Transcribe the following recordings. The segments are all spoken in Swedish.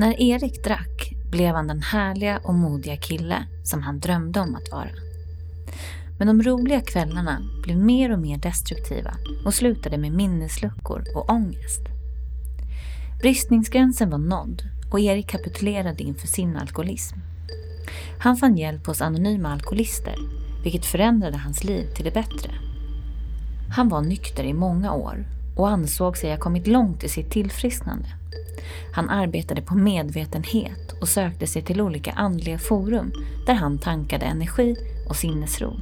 När Erik drack blev han den härliga och modiga kille som han drömde om att vara. Men de roliga kvällarna blev mer och mer destruktiva och slutade med minnesluckor och ångest. Bristningsgränsen var nådd och Erik kapitulerade inför sin alkoholism. Han fann hjälp hos anonyma alkoholister, vilket förändrade hans liv till det bättre. Han var nykter i många år och ansåg sig ha kommit långt i sitt tillfrisknande. Han arbetade på medvetenhet och sökte sig till olika andliga forum där han tankade energi och sinnesro.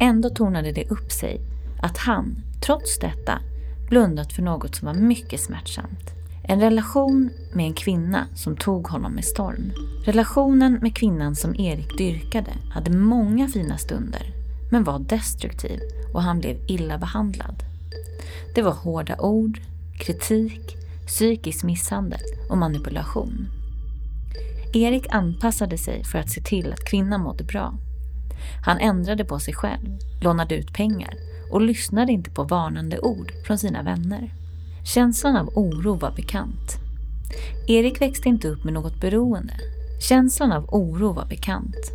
Ändå tornade det upp sig att han, trots detta, blundat för något som var mycket smärtsamt. En relation med en kvinna som tog honom med storm. Relationen med kvinnan som Erik dyrkade hade många fina stunder, men var destruktiv och han blev illa behandlad. Det var hårda ord, kritik, psykisk misshandel och manipulation. Erik anpassade sig för att se till att kvinnan mådde bra. Han ändrade på sig själv, lånade ut pengar och lyssnade inte på varnande ord från sina vänner. Känslan av oro var bekant. Erik växte inte upp med något beroende. Känslan av oro var bekant.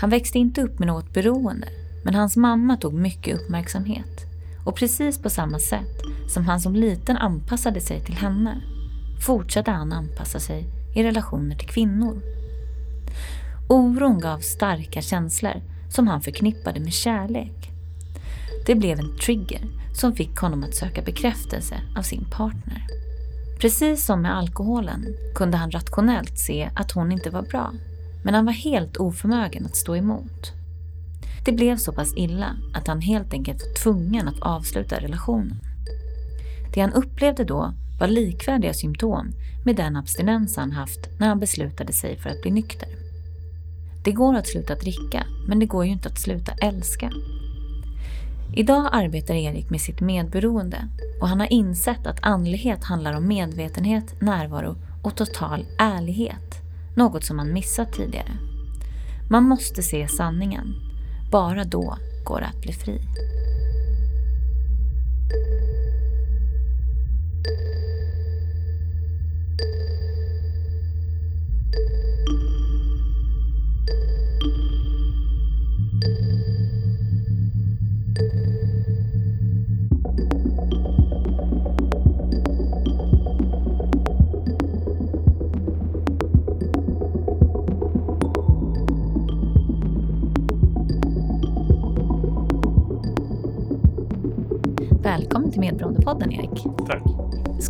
Han växte inte upp med något beroende, men hans mamma tog mycket uppmärksamhet. Och precis på samma sätt som han som liten anpassade sig till henne fortsatte han anpassa sig i relationer till kvinnor. Oron gav starka känslor som han förknippade med kärlek. Det blev en trigger som fick honom att söka bekräftelse av sin partner. Precis som med alkoholen kunde han rationellt se att hon inte var bra, men han var helt oförmögen att stå emot. Det blev så pass illa att han helt enkelt var tvungen att avsluta relationen. Det han upplevde då var likvärdiga symptom med den abstinens han haft när han beslutade sig för att bli nykter. Det går att sluta dricka, men det går ju inte att sluta älska. Idag arbetar Erik med sitt medberoende och han har insett att andlighet handlar om medvetenhet, närvaro och total ärlighet. Något som han missat tidigare. Man måste se sanningen. Bara då går det att bli fri.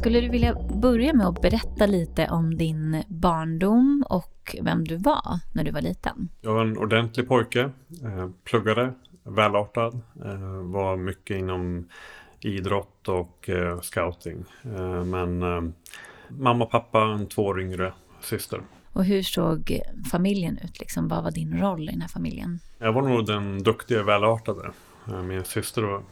Skulle du vilja börja med att berätta lite om din barndom och vem du var när du var liten? Jag var en ordentlig pojke, eh, pluggade, välartad, eh, var mycket inom idrott och eh, scouting. Men mamma och pappa, en två år yngre syster. Och hur såg familjen ut? Liksom, vad var din roll i den här familjen? Jag var nog den duktiga välartade. Eh, min syster då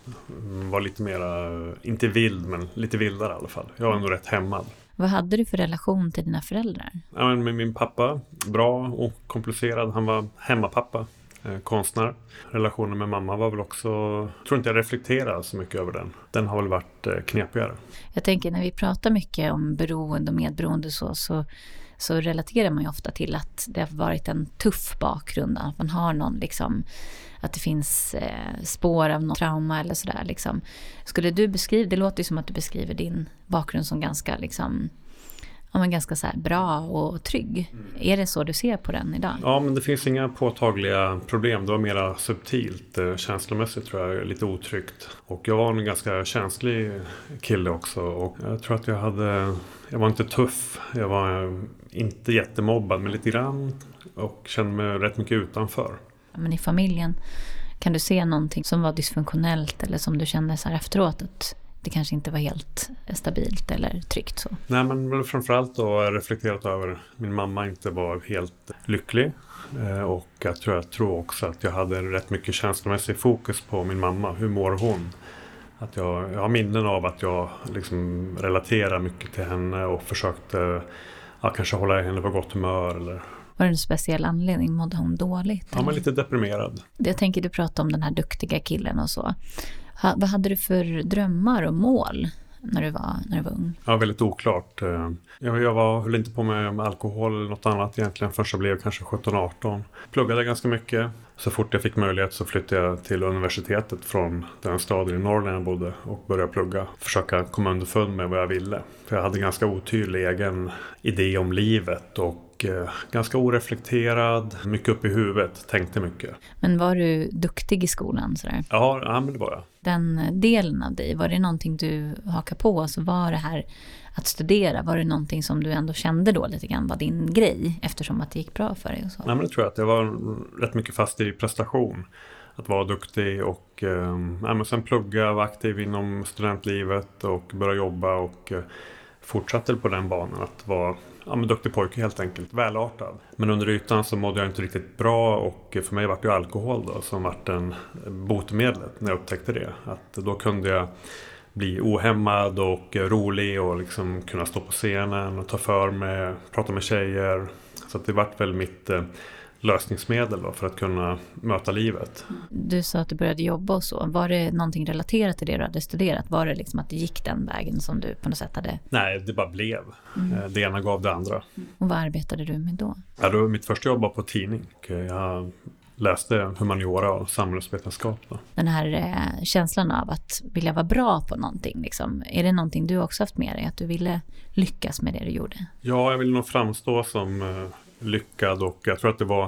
var lite mera, inte vild, men lite vildare i alla fall. Jag var ändå rätt hämmad. Vad hade du för relation till dina föräldrar? Ja, men min pappa, bra och komplicerad. Han var hemmapappa, eh, Eh, konstnär. Relationen med mamma var väl också, jag tror inte jag reflekterar så mycket över den. Den har väl varit eh, knepigare. Jag tänker när vi pratar mycket om beroende och medberoende så, så så relaterar man ju ofta till att det har varit en tuff bakgrund. Att man har någon liksom, att det finns eh, spår av något trauma eller sådär. Liksom. Skulle du beskriva, det låter ju som att du beskriver din bakgrund som ganska liksom, ja, men ganska så bra och trygg. Mm. Är det så du ser på den idag? Ja, men det finns inga påtagliga problem. Det var mera subtilt. Eh, känslomässigt tror jag lite otryggt. Och jag var en ganska känslig kille också. Och jag tror att jag hade... Jag var inte tuff. Jag var inte jättemobbad, men lite grann. Och kände mig rätt mycket utanför. Men i familjen, kan du se någonting som var dysfunktionellt eller som du kände så här efteråt att det kanske inte var helt stabilt eller tryggt så? Nej, men framförallt då reflekterat över att min mamma inte var helt lycklig. Eh, och jag tror, jag tror också att jag hade rätt mycket känslomässig fokus på min mamma. Hur mår hon? Att jag, jag har minnen av att jag liksom relaterar mycket till henne och försökte ja, kanske hålla henne på gott humör. Eller... Var det en speciell anledning? Mådde hon dåligt? Ja, men lite deprimerad. Jag tänker du pratade om den här duktiga killen och så. Ha, vad hade du för drömmar och mål när du var, när du var ung? Ja, väldigt oklart. Eh, jag, jag, var, höll inte på med, alkohol eller något annat egentligen förrän jag blev kanske 17-18. Pluggade ganska mycket. Så fort jag fick möjlighet så flyttade jag till universitetet från den staden i Norrland jag bodde och började plugga. Försöka komma underfund med vad jag ville. För jag hade en ganska otydlig egen idé om livet och och eh, ganska oreflekterad, mycket upp i huvudet, tänkte mycket. Men var du duktig i skolan? Sådär? Ja, ja men det var jag. Den delen av dig, var det någonting du hakade på? Alltså var det här att studera, var det någonting som du ändå kände då lite grann var din grej eftersom att det gick bra för dig? Och så? Nej, men det tror jag att jag var rätt mycket fast i prestation. Att vara duktig och eh, men sen plugga, vara aktiv inom studentlivet och börja jobba och eh, fortsatte på den banan att vara ja, men duktig pojke helt enkelt, välartad. Men under ytan så mådde jag inte riktigt bra och för mig var det alkohol då som vart den botemedlet när jag upptäckte det. Att då kunde jag bli ohämmad och rolig och liksom kunna stå på scenen och ta för mig, prata med tjejer. Så det vart väl mitt eh, lösningsmedel då för att kunna möta livet. Du sa att du började jobba och så. Var det någonting relaterat till det du hade studerat? Var det liksom att det gick den vägen som du på något sätt hade? Nej, det bara blev. Mm. Eh, det ena gav det andra. Och vad arbetade du med då? Ja, då mitt första jobb var på tidning. Jag läste humaniora och samhällsvetenskap. Då. Den här eh, känslan av att vilja vara bra på någonting, liksom, är det någonting du också haft med dig? Att du ville lyckas med det du gjorde? Ja, jag ville nog framstå som eh, lyckad och jag tror att det var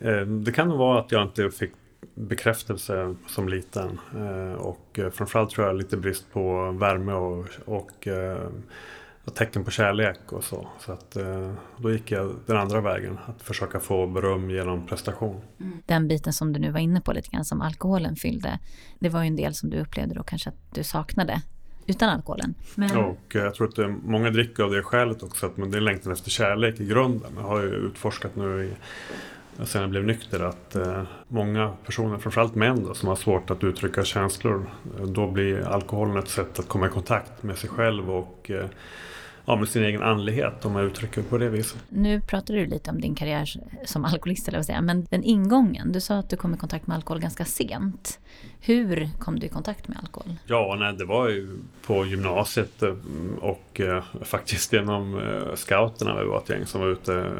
eh, Det kan nog vara att jag inte fick bekräftelse som liten eh, och eh, framförallt tror jag lite brist på värme och, och, och tecken på kärlek och så. Så att då gick jag den andra vägen, att försöka få beröm genom prestation. Mm. Den biten som du nu var inne på lite grann som alkoholen fyllde, det var ju en del som du upplevde då kanske att du saknade utan alkoholen. Men... Och jag tror att många dricker av det skälet också, att det är längtan efter kärlek i grunden. Jag har ju utforskat nu i sen jag blev nykter att eh, många personer, framförallt män då, som har svårt att uttrycka känslor, eh, då blir alkoholen ett sätt att komma i kontakt med sig själv och eh, ja, med sin egen andlighet om man uttrycker det på det viset. Nu pratar du lite om din karriär som alkoholist, eller vad säga. men den ingången, du sa att du kom i kontakt med alkohol ganska sent. Hur kom du i kontakt med alkohol? Ja, nej, det var ju på gymnasiet eh, och eh, faktiskt genom eh, scouterna. Vi var ett gäng som var ute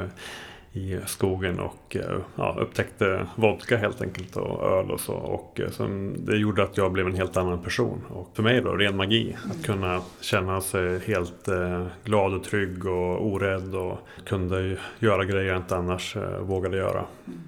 i skogen och eh, ja, upptäckte vodka helt enkelt och öl och så. Och eh, sen, det gjorde att jag blev en helt annan person. Och för mig då, ren magi. Att kunna känna sig helt eh, glad och trygg och orädd och kunde göra grejer jag inte annars eh, vågade göra.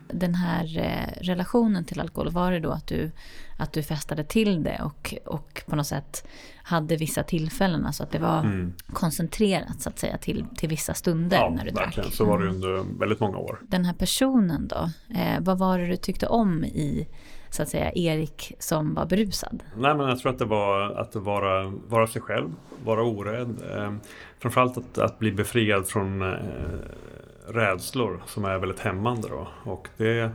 Den här eh, relationen till alkohol, var det då att du att du festade till det och, och på något sätt hade vissa tillfällen, alltså att det var mm. koncentrerat så att säga till, till vissa stunder ja, när du verkligen. drack. så var det under väldigt många år. Den här personen då, eh, vad var det du tyckte om i så att säga Erik som var berusad? Nej men jag tror att det var att vara, vara sig själv, vara orädd. Eh, framförallt att, att bli befriad från eh, rädslor som är väldigt hämmande då. Och det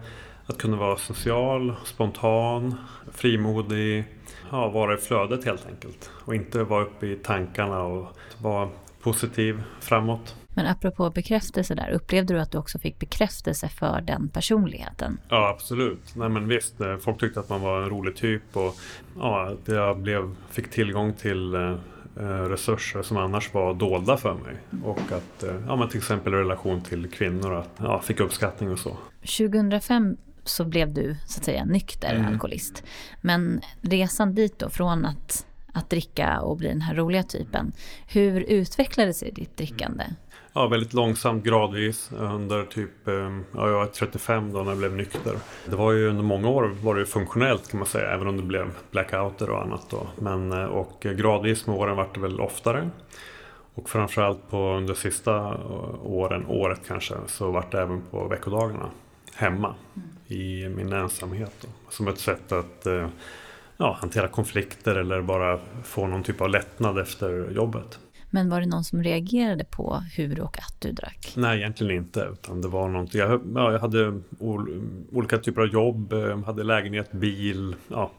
att kunna vara social, spontan, frimodig, ja, vara i flödet helt enkelt. Och inte vara uppe i tankarna och vara positiv framåt. Men apropå bekräftelse där, upplevde du att du också fick bekräftelse för den personligheten? Ja, absolut. Nej men visst, eh, folk tyckte att man var en rolig typ och ja, att jag blev, fick tillgång till eh, eh, resurser som annars var dolda för mig. Och att, ja men till exempel i relation till kvinnor, att ja, fick uppskattning och så. 2005 så blev du så att säga nykter mm. alkoholist. Men resan dit då från att, att dricka och bli den här roliga typen. Hur utvecklade sig ditt drickande? Ja, väldigt långsamt gradvis under typ, eh, ja, jag var 35 då när jag blev nykter. Det var ju under många år var det funktionellt kan man säga, även om det blev blackouter och annat då. Men, eh, och gradvis med åren vart det väl oftare. Och framförallt på under sista eh, åren, året kanske, så vart det även på veckodagarna hemma. Mm i min ensamhet. Då. Som ett sätt att eh, ja, hantera konflikter eller bara få någon typ av lättnad efter jobbet. Men var det någon som reagerade på hur och att du drack? Nej, egentligen inte. Utan det var något, jag, ja, jag hade olika typer av jobb, eh, hade lägenhet, bil. Ja,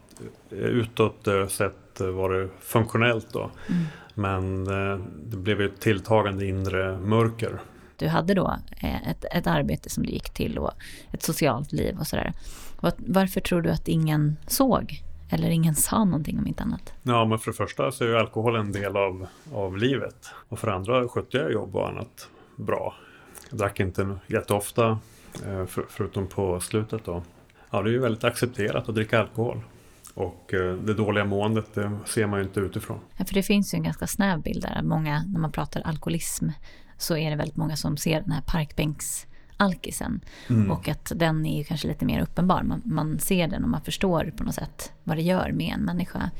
utåt eh, sett var det funktionellt då. Mm. Men det blev ett tilltagande inre mörker du hade då eh, ett, ett arbete som du gick till och ett socialt liv och sådär. Varför tror du att ingen såg eller ingen sa någonting om inte annat? Ja, men för det första så är ju alkohol en del av, av livet. Och för det andra skötte jag jobb och annat bra. Jag drack inte jätteofta, eh, för, förutom på slutet då. Ja, det är ju väldigt accepterat att dricka alkohol. Och eh, det dåliga måendet det ser man ju inte utifrån. Ja, för det finns ju en ganska snäv bild där. Många, när man pratar alkoholism så är det väldigt många som ser den här parkbänksalkisen. Mm. Och att den är kanske lite mer uppenbar. Man, man ser den och man förstår på något sätt vad det gör med en människa.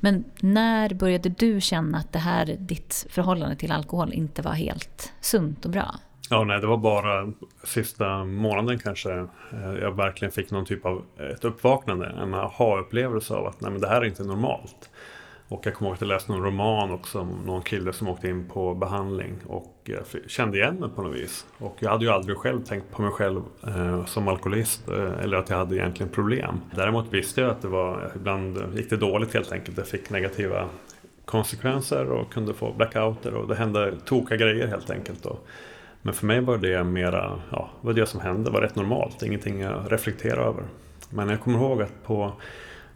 Men när började du känna att det här, ditt förhållande till alkohol inte var helt sunt och bra? Ja, nej, det var bara sista månaden kanske eh, jag verkligen fick någon typ av ett uppvaknande, en aha-upplevelse av att nej, men det här är inte normalt. Och jag kommer ihåg att jag läste någon roman också om någon kille som åkte in på behandling och eh, kände igen mig på något vis. Och jag hade ju aldrig själv tänkt på mig själv eh, som alkoholist eh, eller att jag hade egentligen problem. Däremot visste jag att det var, ibland gick det dåligt helt enkelt. Jag fick negativa konsekvenser och kunde få blackouter och det hände tokiga grejer helt enkelt. Och men för mig var det mera, ja, var det som hände var rätt normalt, ingenting jag reflekterade över. Men jag kommer ihåg att på,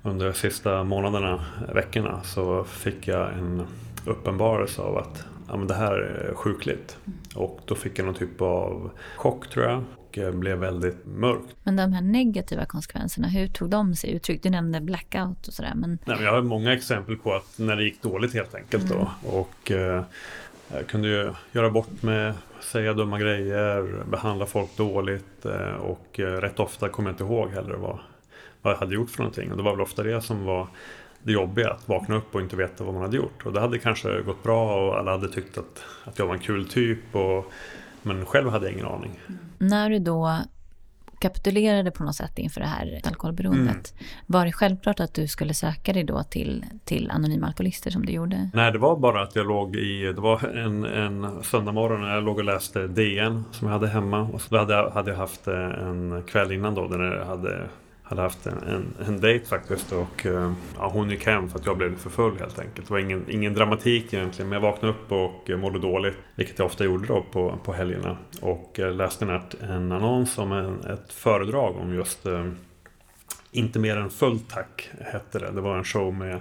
under de sista månaderna, veckorna, så fick jag en uppenbarelse av att ja, men det här är sjukligt. Och då fick jag någon typ av chock tror jag och blev väldigt mörkt. Men de här negativa konsekvenserna, hur tog de sig uttryck? Du nämnde blackout och sådär. Men... Nej, men jag har många exempel på att när det gick dåligt helt enkelt. Mm. Då, och eh, jag kunde ju göra bort med säga dumma grejer, behandla folk dåligt eh, och eh, rätt ofta kommer jag inte ihåg heller vad, vad jag hade gjort för någonting. Och det var väl ofta det som var det jobbiga, att vakna upp och inte veta vad man hade gjort. Och det hade kanske gått bra och alla hade tyckt att, att jag var en kul typ. Och, men själv hade jag ingen aning. När du då kapitulerade på något sätt inför det här alkoholberoendet. Mm. Var det självklart att du skulle söka dig då till, till anonyma alkoholister som du gjorde? Nej, det var bara att jag låg i, det var en, en söndag morgon när jag låg och läste DN som jag hade hemma. Och så hade jag, hade jag haft en kväll innan då där jag hade hade haft en, en, en dejt faktiskt och eh, ja, hon gick hem för att jag blev för full helt enkelt. Det var ingen, ingen dramatik egentligen men jag vaknade upp och eh, mådde dåligt. Vilket jag ofta gjorde då på, på helgerna. Och eh, läste en, en annons om en, ett föredrag om just eh, Inte mer än fullt tack hette det. Det var en show med,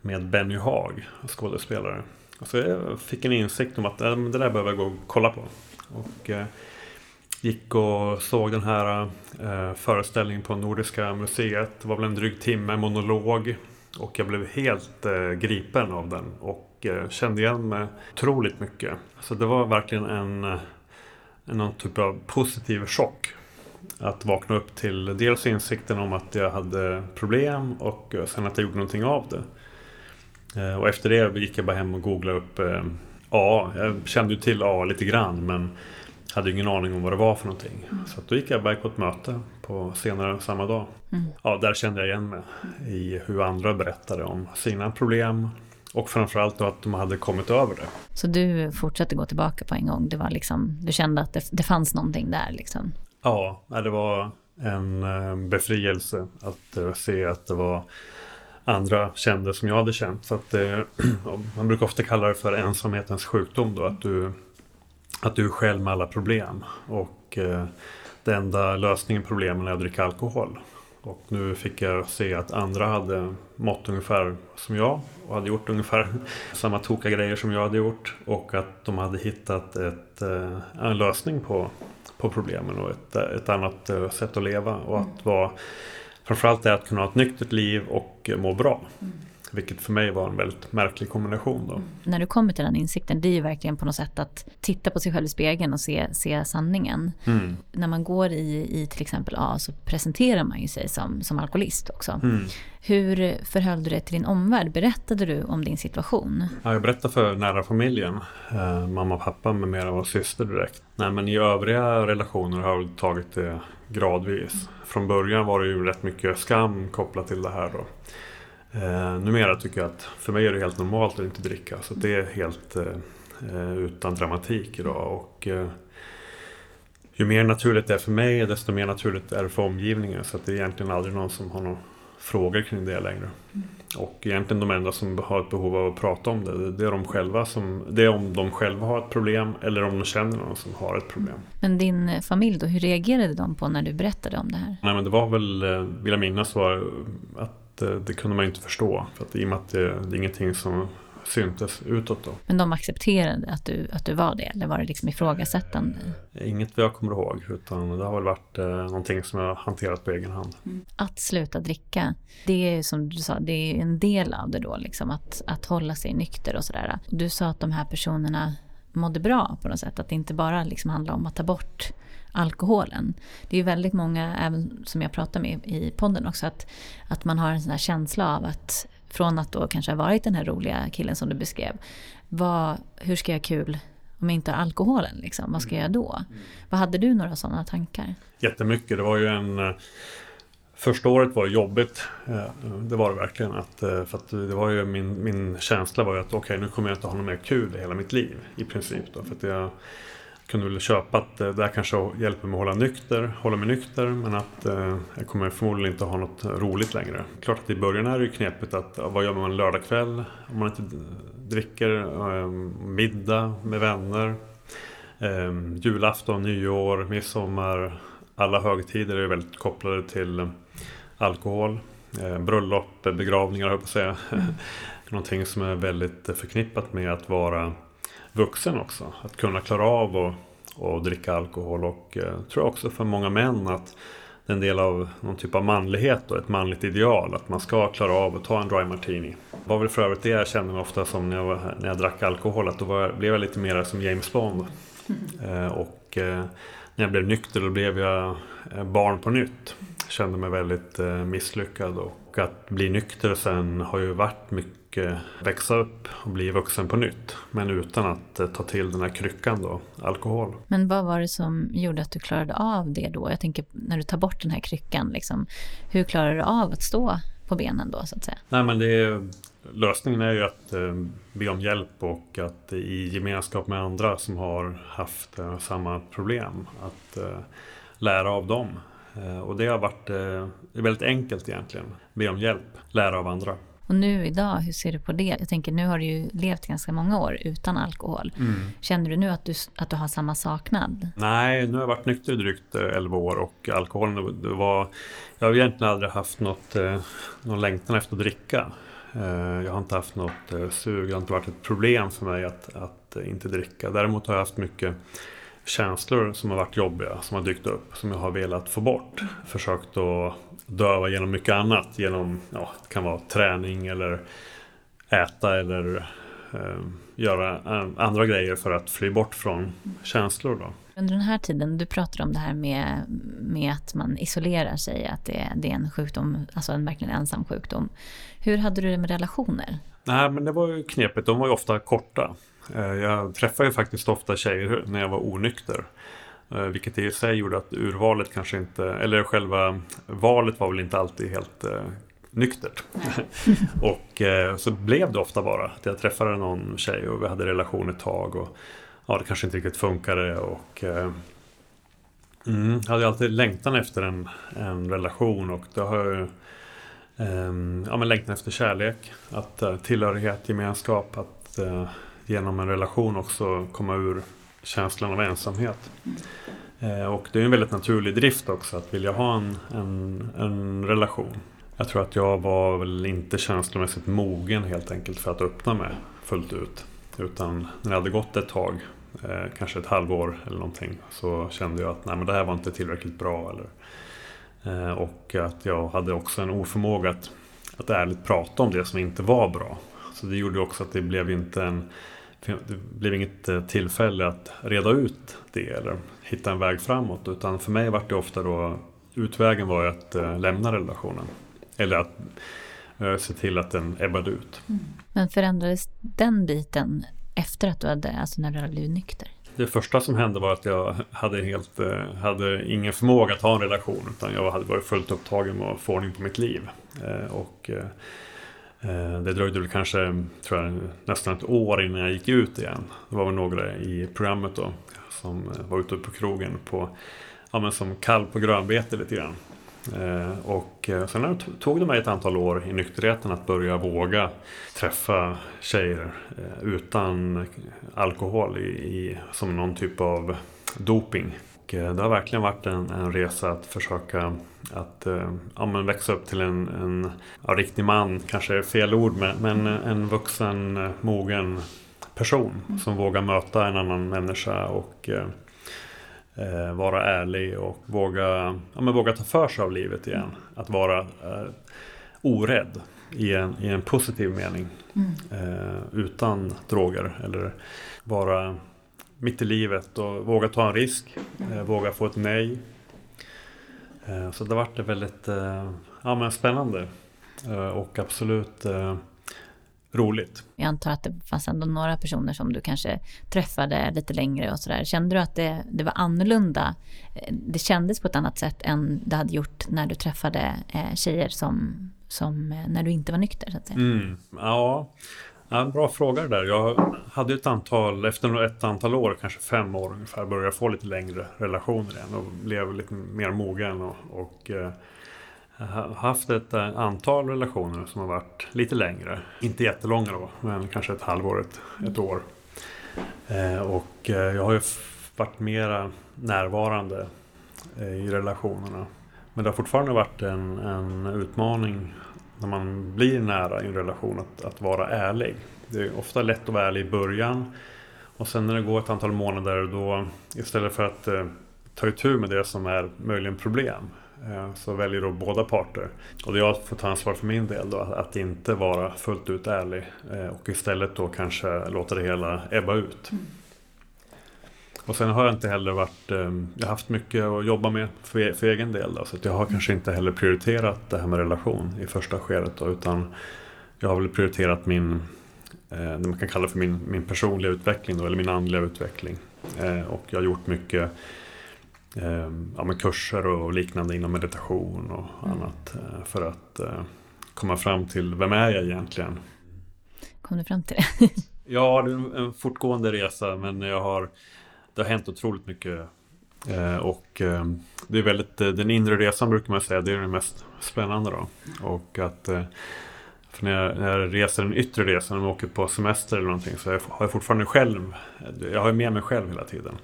med Benny Haag, skådespelare. Och så jag fick en insikt om att äh, det där behöver jag gå och kolla på. Och, eh, Gick och såg den här eh, föreställningen på Nordiska museet. Det var väl en dryg timme monolog. Och jag blev helt eh, gripen av den och eh, kände igen mig otroligt mycket. Så det var verkligen en, en någon typ av positiv chock. Att vakna upp till dels insikten om att jag hade problem och eh, sen att jag gjorde någonting av det. Eh, och efter det gick jag bara hem och googlade upp eh, A. Jag kände ju till A lite grann men hade ingen aning om vad det var för någonting. Mm. Så då gick jag iväg på ett möte på senare samma dag. Mm. Ja, där kände jag igen mig i hur andra berättade om sina problem. Och framförallt då att de hade kommit över det. Så du fortsatte gå tillbaka på en gång? Det var liksom, du kände att det, det fanns någonting där liksom? Ja, det var en eh, befrielse att eh, se att det var andra kände som jag hade känt. Så att det, man brukar ofta kalla det för ensamhetens sjukdom då. Att du att du är själv med alla problem. Och eh, den enda lösningen på problemen är att dricka alkohol. Och nu fick jag se att andra hade mått ungefär som jag och hade gjort ungefär samma tokiga grejer som jag hade gjort. Och att de hade hittat ett, eh, en lösning på, på problemen och ett, ett annat eh, sätt att leva. Och att vara, framförallt är att kunna ha ett nyktert liv och må bra. Mm. Vilket för mig var en väldigt märklig kombination. Då. När du kommer till den insikten, det är ju verkligen på något sätt att titta på sig själv i spegeln och se, se sanningen. Mm. När man går i, i till exempel A så presenterar man ju sig som, som alkoholist också. Mm. Hur förhöll du dig till din omvärld? Berättade du om din situation? Ja, jag berättade för nära familjen, eh, mamma, pappa med mera och syster direkt. Nej, men i övriga relationer har jag tagit det gradvis. Från början var det ju rätt mycket skam kopplat till det här. Då. Eh, numera tycker jag att för mig är det helt normalt att inte dricka. Så det är helt eh, utan dramatik idag. Och, eh, ju mer naturligt det är för mig desto mer naturligt är det för omgivningen. Så det är egentligen aldrig någon som har några frågor kring det längre. Mm. Och egentligen de enda som har ett behov av att prata om det, det är de själva som, det är om de själva har ett problem eller om de känner någon som har ett problem. Men din familj då, hur reagerade de på när du berättade om det här? Nej men det var väl, vill jag minnas, var att det, det kunde man inte förstå. För att, I och med att det, det är ingenting som syntes utåt då. Men de accepterade att du, att du var det? Eller var det liksom ifrågasättande? Inget vad jag kommer ihåg. Utan det har väl varit eh, någonting som jag har hanterat på egen hand. Mm. Att sluta dricka, det är som du sa, det är en del av det då. Liksom, att, att hålla sig nykter och sådär. Du sa att de här personerna mådde bra på något sätt. Att det inte bara liksom handlar om att ta bort alkoholen. Det är väldigt många, även som jag pratar med i podden också, att, att man har en sån här känsla av att från att då kanske ha varit den här roliga killen som du beskrev. Vad, hur ska jag ha kul om jag inte har alkoholen? Liksom? Vad ska jag göra då? Mm. Vad hade du några sådana tankar? Jättemycket. Det var ju en... Eh, första året var jobbigt. Eh, det var det verkligen. Att, eh, för att det var ju min, min känsla var ju att okej, okay, nu kommer jag inte ha något mer kul i hela mitt liv. I princip. Då, för att jag, kunde väl köpa att eh, det där kanske hjälper mig att hålla, nykter, hålla mig nykter men att eh, jag kommer förmodligen inte ha något roligt längre. Klart att i början är det ju knepigt att vad gör man en lördagkväll om man inte dricker? Eh, middag med vänner. Eh, julafton, nyår, midsommar. Alla högtider är väldigt kopplade till alkohol. Eh, bröllop, begravningar höll jag på att säga. Mm. Någonting som är väldigt förknippat med att vara vuxen också. Att kunna klara av att och dricka alkohol och eh, tror jag också för många män att det är en del av någon typ av manlighet och ett manligt ideal att man ska klara av att ta en dry martini. Det var väl för övrigt det jag kände mig ofta som när jag, var, när jag drack alkohol att då var, blev jag lite mer som James Bond. Mm. Eh, och eh, när jag blev nykter då blev jag eh, barn på nytt. Kände mig väldigt eh, misslyckad och att bli nykter sen har ju varit mycket växa upp och bli vuxen på nytt. Men utan att eh, ta till den här kryckan då, alkohol. Men vad var det som gjorde att du klarade av det då? Jag tänker när du tar bort den här kryckan, liksom, hur klarar du av att stå på benen då så att säga? Nej men det är, lösningen är ju att eh, be om hjälp och att i gemenskap med andra som har haft eh, samma problem att eh, lära av dem. Eh, och det har varit eh, väldigt enkelt egentligen. Be om hjälp, lära av andra. Och nu idag, hur ser du på det? Jag tänker, nu har du ju levt ganska många år utan alkohol. Mm. Känner du nu att du, att du har samma saknad? Nej, nu har jag varit nykter i drygt 11 eh, år och alkoholen, det var... Jag har egentligen aldrig haft något, eh, någon längtan efter att dricka. Eh, jag har inte haft något sug, det har inte varit ett problem för mig att, att inte dricka. Däremot har jag haft mycket känslor som har varit jobbiga, som har dykt upp, som jag har velat få bort. Försökt att döva genom mycket annat. Genom, ja, det kan vara träning eller äta eller eh, göra eh, andra grejer för att fly bort från känslor. Då. Under den här tiden, du pratar om det här med, med att man isolerar sig, att det, det är en sjukdom, alltså en verkligen ensam sjukdom. Hur hade du det med relationer? Nej, men det var ju knepigt. De var ju ofta korta. Eh, jag träffade ju faktiskt ofta tjejer när jag var onykter. Eh, vilket i sig gjorde att urvalet kanske inte, eller själva valet var väl inte alltid helt eh, nyktert. och eh, så blev det ofta bara att jag träffade någon tjej och vi hade relation ett tag. Och ja, det kanske inte riktigt funkade. Och, eh, mm, hade alltid längtan efter en, en relation och det har jag eh, ja, men längtan efter kärlek. Att eh, tillhörighet, gemenskap, att eh, genom en relation också komma ur känslan av ensamhet. Eh, och det är en väldigt naturlig drift också att vilja ha en, en, en relation. Jag tror att jag var väl inte känslomässigt mogen helt enkelt för att öppna mig fullt ut. Utan när det hade gått ett tag, eh, kanske ett halvår eller någonting, så kände jag att nej, men det här var inte tillräckligt bra. Eller, eh, och att jag hade också en oförmåga att, att ärligt prata om det som inte var bra. Så det gjorde också att det blev inte en det blev inget eh, tillfälle att reda ut det eller hitta en väg framåt. Utan för mig var det ofta då utvägen var att eh, lämna relationen. Eller att eh, se till att den ebbade ut. Mm. Men förändrades den biten efter att du hade, alltså när du blivit nykter? Det första som hände var att jag hade, helt, hade ingen förmåga att ha en relation. Utan jag hade varit fullt upptagen med att få ordning på mitt liv. Och Eh, det dröjde väl kanske tror jag, nästan ett år innan jag gick ut igen. Det var väl några i programmet då som eh, var ute på krogen på, ja, men som kalv på grönbete lite grann. Eh, och sen tog det mig ett antal år i nykterheten att börja våga träffa tjejer utan alkohol i, i, som någon typ av doping. Och eh, det har verkligen varit en, en resa att försöka att eh, ja, men växa upp till en, en ja, riktig man, kanske är fel ord, men, men en vuxen, eh, mogen person mm. som vågar möta en annan människa och eh, vara ärlig och våga, ja, men våga ta för sig av livet igen. Att vara eh, orädd i en, i en positiv mening. Mm. Eh, utan droger eller vara mitt i livet och våga ta en risk. Eh, våga få ett nej. Eh, så det har varit väldigt eh, ja, men spännande och absolut roligt. Jag antar att det fanns ändå några personer som du kanske träffade lite längre och sådär. Kände du att det, det var annorlunda? Det kändes på ett annat sätt än det hade gjort när du träffade tjejer som, som när du inte var nykter? Så att säga. Mm, ja, Ja, bra fråga där. Jag hade ett antal, efter ett antal år, kanske fem år ungefär, började få lite längre relationer igen och blev lite mer mogen och, och eh, har haft ett eh, antal relationer som har varit lite längre. Inte jättelånga då, men kanske ett halvår, ett, ett år. Eh, och eh, jag har ju varit mera närvarande i relationerna. Men det har fortfarande varit en, en utmaning när man blir nära i en relation att, att vara ärlig. Det är ofta lätt att vara ärlig i början och sen när det går ett antal månader då istället för att eh, ta itu med det som är möjligen problem eh, så väljer då båda parter. Och det jag får ta ansvar för min del då, att inte vara fullt ut ärlig eh, och istället då kanske låta det hela ebba ut. Mm. Och sen har jag inte heller varit, ehm, jag har haft mycket att jobba med för, för egen del. Då, så jag har kanske inte heller prioriterat det här med relation i första skedet. Då, utan jag har väl prioriterat min, eh, det man kan kalla för min, min personliga utveckling då, eller min andliga utveckling. Eh, och jag har gjort mycket eh, ja, med kurser och liknande inom meditation och mm. annat. Eh, för att komma fram till vem är jag egentligen? Kom du fram till det? ja, det är en fortgående resa men jag har det har hänt otroligt mycket. Eh, och eh, det är väldigt, eh, den inre resan brukar man säga, det är den mest spännande då. Och att eh, för när jag, när jag reser den yttre resan, när man åker på semester eller någonting, så har jag fortfarande själv, jag har med mig själv hela tiden.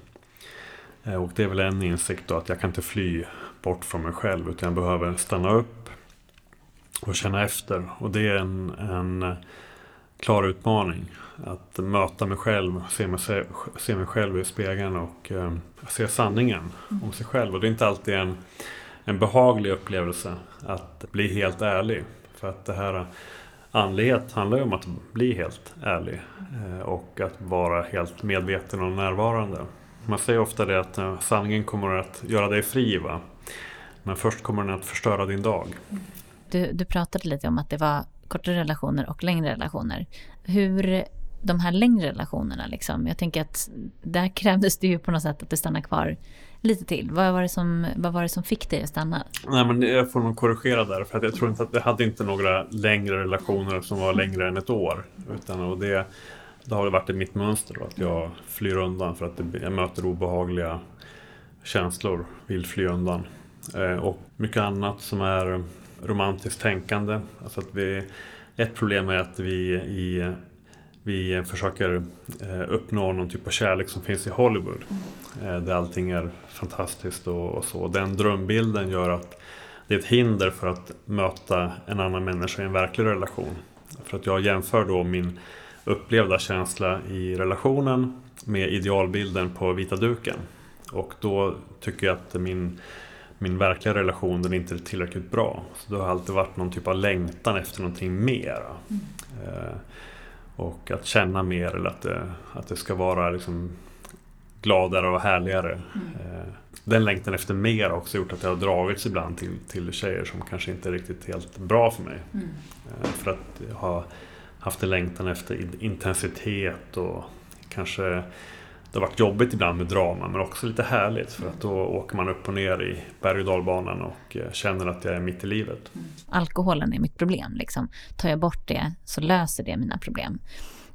Eh, och det är väl en insikt då att jag kan inte fly bort från mig själv utan jag behöver stanna upp och känna efter. Och det är en, en klar utmaning. Att möta mig själv, se mig, se mig själv i spegeln och eh, se sanningen om sig själv. Och det är inte alltid en, en behaglig upplevelse att bli helt ärlig. För att det här andlighet handlar ju om att bli helt ärlig eh, och att vara helt medveten och närvarande. Man säger ofta det att eh, sanningen kommer att göra dig fri va? Men först kommer den att förstöra din dag. Du, du pratade lite om att det var kortare relationer och längre relationer. Hur de här längre relationerna, liksom, jag tänker att där krävdes det ju på något sätt att du stannar kvar lite till. Vad var det som, vad var det som fick dig att stanna? Nej, men jag får nog korrigera där, för att jag tror inte att jag hade inte några längre relationer som var längre än ett år. Utan, och det, det har varit mitt mönster då, att jag flyr undan för att jag möter obehagliga känslor, vill fly undan. Eh, och mycket annat som är romantiskt tänkande. Alltså att vi, ett problem är att vi, i, vi försöker eh, uppnå någon typ av kärlek som finns i Hollywood. Mm. Där allting är fantastiskt och, så. Den drömbilden gör att det är ett hinder för att möta en annan människa i en verklig relation. För att jag jämför då min upplevda känsla i relationen med idealbilden på vita duken. Och då tycker jag att min min verkliga relation den inte är tillräckligt bra. Så det har alltid varit någon typ av längtan efter någonting mer. Mm. Och att känna mer eller att det, att det ska vara liksom gladare och härligare. Mm. Eh, den längtan efter mer har också gjort att jag har dragits ibland till, till tjejer som kanske inte är riktigt helt bra för mig. Mm. Eh, för att jag har haft en längtan efter intensitet och kanske det har varit jobbigt ibland med drama men också lite härligt för att då åker man upp och ner i berg och dalbanan och eh, känner att jag är mitt i livet. Mm. Alkoholen är mitt problem. Liksom. Tar jag bort det så löser det mina problem.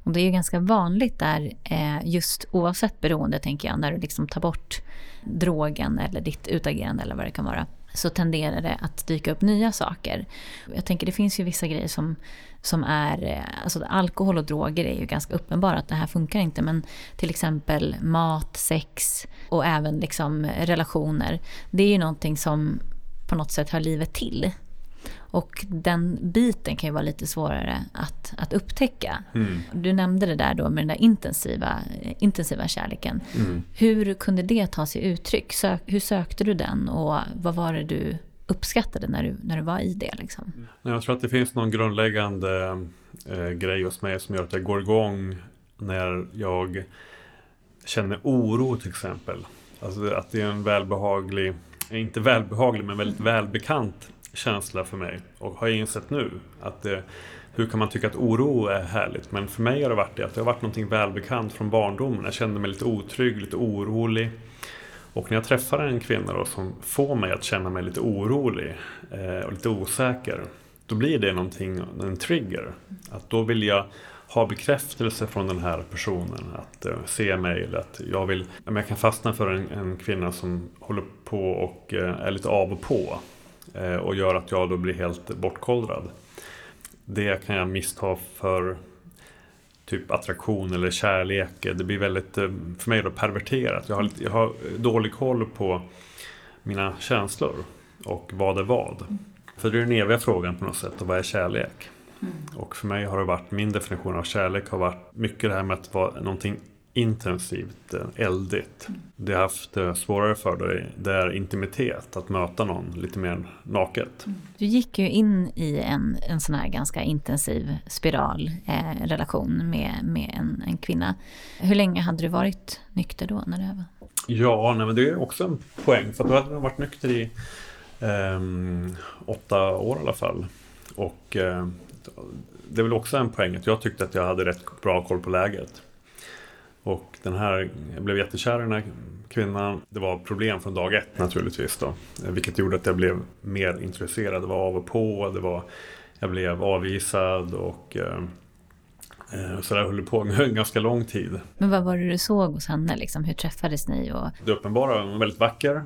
Och det är ju ganska vanligt där, eh, just oavsett beroende tänker jag, när du liksom tar bort drogen eller ditt utagerande eller vad det kan vara så tenderar det att dyka upp nya saker. Jag tänker det finns ju vissa grejer som, som är, eh, alltså alkohol och droger är ju ganska uppenbara att det här funkar inte. Men till exempel mat, sex och även liksom relationer. Det är ju någonting som på något sätt hör livet till. Och den biten kan ju vara lite svårare att, att upptäcka. Mm. Du nämnde det där då med den där intensiva, intensiva kärleken. Mm. Hur kunde det ta sig uttryck? Sök, hur sökte du den och vad var det du uppskattade när du, när du var i det? Liksom? Jag tror att det finns någon grundläggande eh, grej hos mig som gör att jag går igång när jag känner oro till exempel. Alltså att det är en välbehaglig, inte välbehaglig men väldigt välbekant känsla för mig och har jag insett nu att det, hur kan man tycka att oro är härligt? Men för mig har det varit det att det har varit någonting välbekant från barndomen. Jag kände mig lite otrygg, lite orolig. Och när jag träffar en kvinna då, som får mig att känna mig lite orolig eh, och lite osäker. Då blir det någonting, en trigger. Att då vill jag ha bekräftelse från den här personen. Att eh, se mig eller att jag vill... Jag kan fastna för en, en kvinna som håller på och eh, är lite av och på. Eh, och gör att jag då blir helt bortkollrad. Det kan jag missta för typ attraktion eller kärlek. Det blir väldigt, eh, för mig då, perverterat. Jag har, lite, jag har dålig koll på mina känslor och vad är vad. För det är den eviga frågan på något sätt, och vad är kärlek? Mm. Och för mig har det varit, min definition av kärlek har varit mycket det här med att vara någonting intensivt, eh, eldigt. Det har haft eh, svårare för dig, det är intimitet, att möta någon lite mer naket. Du gick ju in i en, en sån här ganska intensiv spiral, eh, relation med, med en, en kvinna. Hur länge hade du varit nykter då? När det var? Ja, nej, men det är också en poäng, för då hade jag varit nykter i eh, åtta år i alla fall. Och eh, det är väl också en poäng att jag tyckte att jag hade rätt bra koll på läget. Och den här, jag blev jättekär i den här kvinnan. Det var problem från dag ett naturligtvis då. Vilket gjorde att jag blev mer intresserad. Det var av och på. Det var, jag blev avvisad och eh, eh så där höll det på en ganska lång tid. Men vad var det du såg hos henne? Liksom? Hur träffades ni? Och... Det uppenbara, hon var väldigt vacker.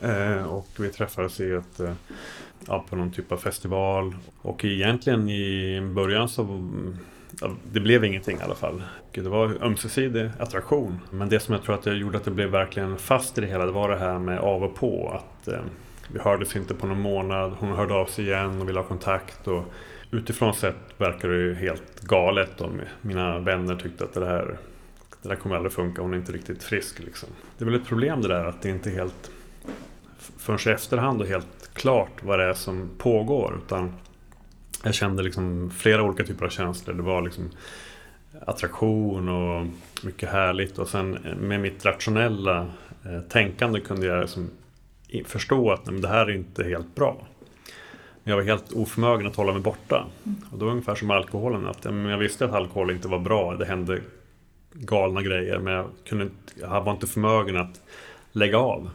Eh, och vi träffades i ett, eh, ja, på någon typ av festival. Och egentligen i början så det blev ingenting i alla fall. Det var ömsesidig attraktion. Men det som jag tror att jag gjorde att det blev verkligen fast i det hela, det var det här med av och på. Att eh, Vi hördes inte på någon månad, hon hörde av sig igen och ville ha kontakt. Och utifrån sett verkar det ju helt galet. Och mina vänner tyckte att det här, det där kommer aldrig funka, hon är inte riktigt frisk. Liksom. Det är väl ett problem det där att det inte är helt förrän i efterhand och helt klart vad det är som pågår. Utan jag kände liksom flera olika typer av känslor. Det var liksom attraktion och mycket härligt. Och sen med mitt rationella eh, tänkande kunde jag liksom förstå att nej, det här är inte helt bra. Men jag var helt oförmögen att hålla mig borta. Och det var ungefär som alkoholen. Att jag visste att alkohol inte var bra. Det hände galna grejer. Men jag, kunde inte, jag var inte förmögen att lägga av.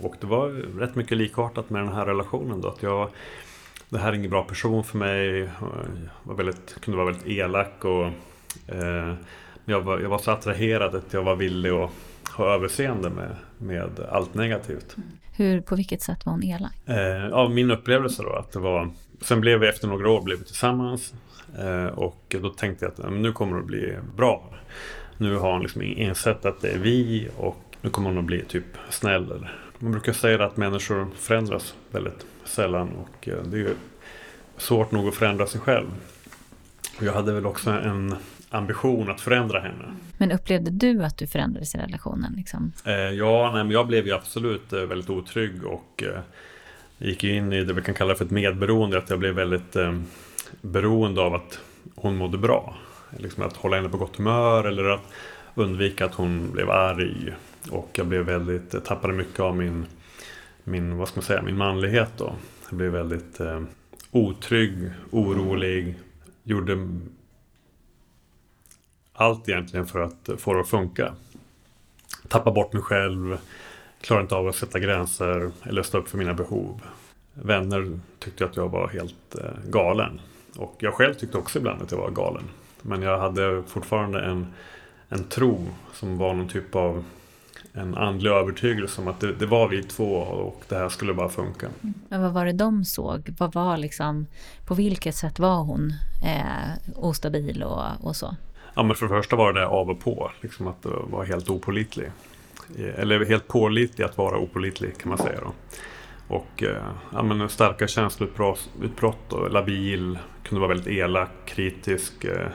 Och det var rätt mycket likartat med den här relationen. Då, att jag det här är ingen bra person för mig. Var väldigt, kunde vara väldigt elak och eh, jag, var, jag var så attraherad att jag var villig att ha överseende med, med allt negativt. Hur, på vilket sätt var hon elak? Eh, av min upplevelse då att det var Sen blev vi efter några år blev vi tillsammans eh, och då tänkte jag att nu kommer det att bli bra. Nu har hon liksom insett att det är vi och nu kommer hon att bli typ snäll. Man brukar säga att människor förändras väldigt sällan och eh, det är svårt nog att förändra sig själv. jag hade väl också en ambition att förändra henne. Men upplevde du att du förändrades i relationen? Liksom? Eh, ja, nej, men jag blev ju absolut eh, väldigt otrygg och gick in i det vi kan kalla för ett medberoende. Att jag blev väldigt beroende av att hon mådde bra. Liksom att hålla henne på gott humör eller att undvika att hon blev arg. Och jag blev väldigt, tappade mycket av min min, vad ska man säga, min manlighet då. Jag blev väldigt eh, otrygg, orolig. Gjorde allt egentligen för att få det att funka. Tappa bort mig själv. Klarade inte av att sätta gränser eller stå upp för mina behov. Vänner tyckte att jag var helt eh, galen. Och jag själv tyckte också ibland att jag var galen. Men jag hade fortfarande en, en tro som var någon typ av en andlig övertygelse om att det, det, var vi två och det här skulle bara funka. Men vad var det de såg? Vad var liksom, på vilket sätt var hon eh, ostabil och, och så? Ja, men för det första var det av och på, liksom att det var helt opolitlig. Eller helt pålitlig att vara opolitlig kan man säga. Då. Och eh, ja, men starka känsloutbrott och labil, kunde vara väldigt elak, kritisk eh,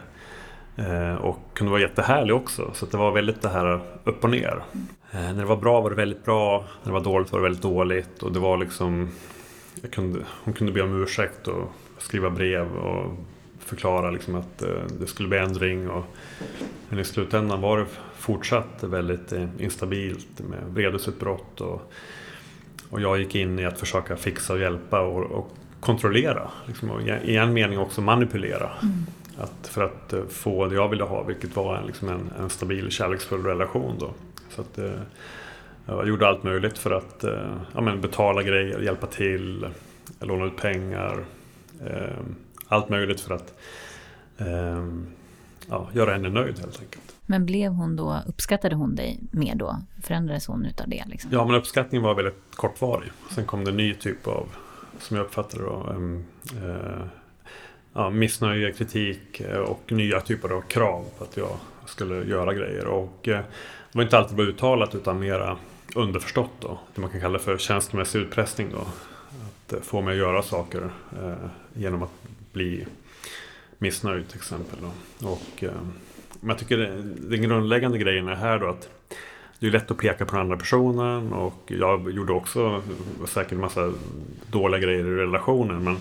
eh, och kunde vara jättehärlig också. Så det var väldigt det här upp och ner. När det var bra var det väldigt bra, när det var dåligt var det väldigt dåligt. Och det var liksom, kunde, hon kunde be om ursäkt och skriva brev och förklara liksom att det skulle bli ändring. Och, men i slutändan var det fortsatt väldigt instabilt med vredesutbrott. Och, och jag gick in i att försöka fixa och hjälpa och, och kontrollera. Liksom, och i en mening också manipulera. Mm. Att, för att få det jag ville ha, vilket var en, liksom en, en stabil kärleksfull relation. Då. Så att, uh, jag gjorde allt möjligt för att uh, ja, men betala grejer, hjälpa till, låna ut pengar. allt möjligt för att ja, göra henne nöjd helt enkelt. Men blev hon då, uppskattade hon dig mer då? Förändrades hon utav det? Liksom? Ja, men uppskattningen var väldigt kortvarig. Sen kom det en ny typ av, som jag uppfattade då, um, uh, ja, missnöje, kritik eh, och nya typer av krav på att jag skulle göra grejer. Och uh, det var inte alltid bara uttalat utan mera underförstått då. Det man kan kalla för känslomässig utpressning då. Att eh, få mig att göra saker eh, genom att bli missnöjd till exempel. Då. Och, eh, men jag tycker den grundläggande grejen är här då att det är lätt att peka på den andra personen och jag gjorde också säkert en massa dåliga grejer i relationen. Men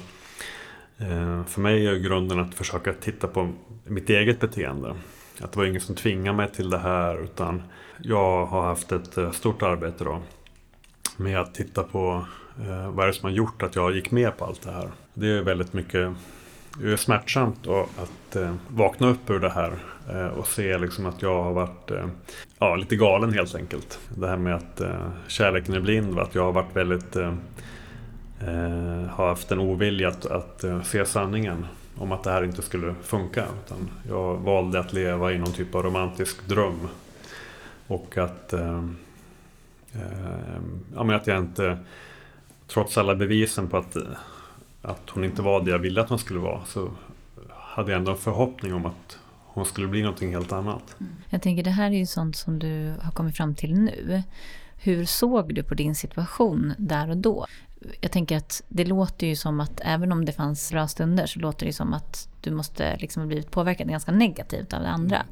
eh, för mig är grunden att försöka titta på mitt eget beteende. Att det var ingen som tvingade mig till det här utan jag har haft ett eh, stort arbete då med att titta på eh, vad är det som har gjort att jag gick med på allt det här. Det är väldigt mycket det är smärtsamt att eh, vakna upp ur det här Eh, och se liksom att jag har varit eh, ja, lite galen helt enkelt. Det här med att eh, kärleken är blind, att jag har varit väldigt eh, har haft en ovilja att, att se sanningen om att det här inte skulle funka. Utan jag valde att leva i någon typ av romantisk dröm. Och att, eh, ja, men att jag inte, trots alla bevisen på att, att hon inte var det jag ville att hon skulle vara, så hade jag ändå en förhoppning om att hon skulle bli någonting helt annat. Mm. Jag tänker det här är ju sånt som du har kommit fram till nu. Hur såg du på din situation där och då? Jag tänker att det låter ju som att även om det fanns bra stunder så låter det som att du måste liksom ha blivit påverkad ganska negativt av det andra.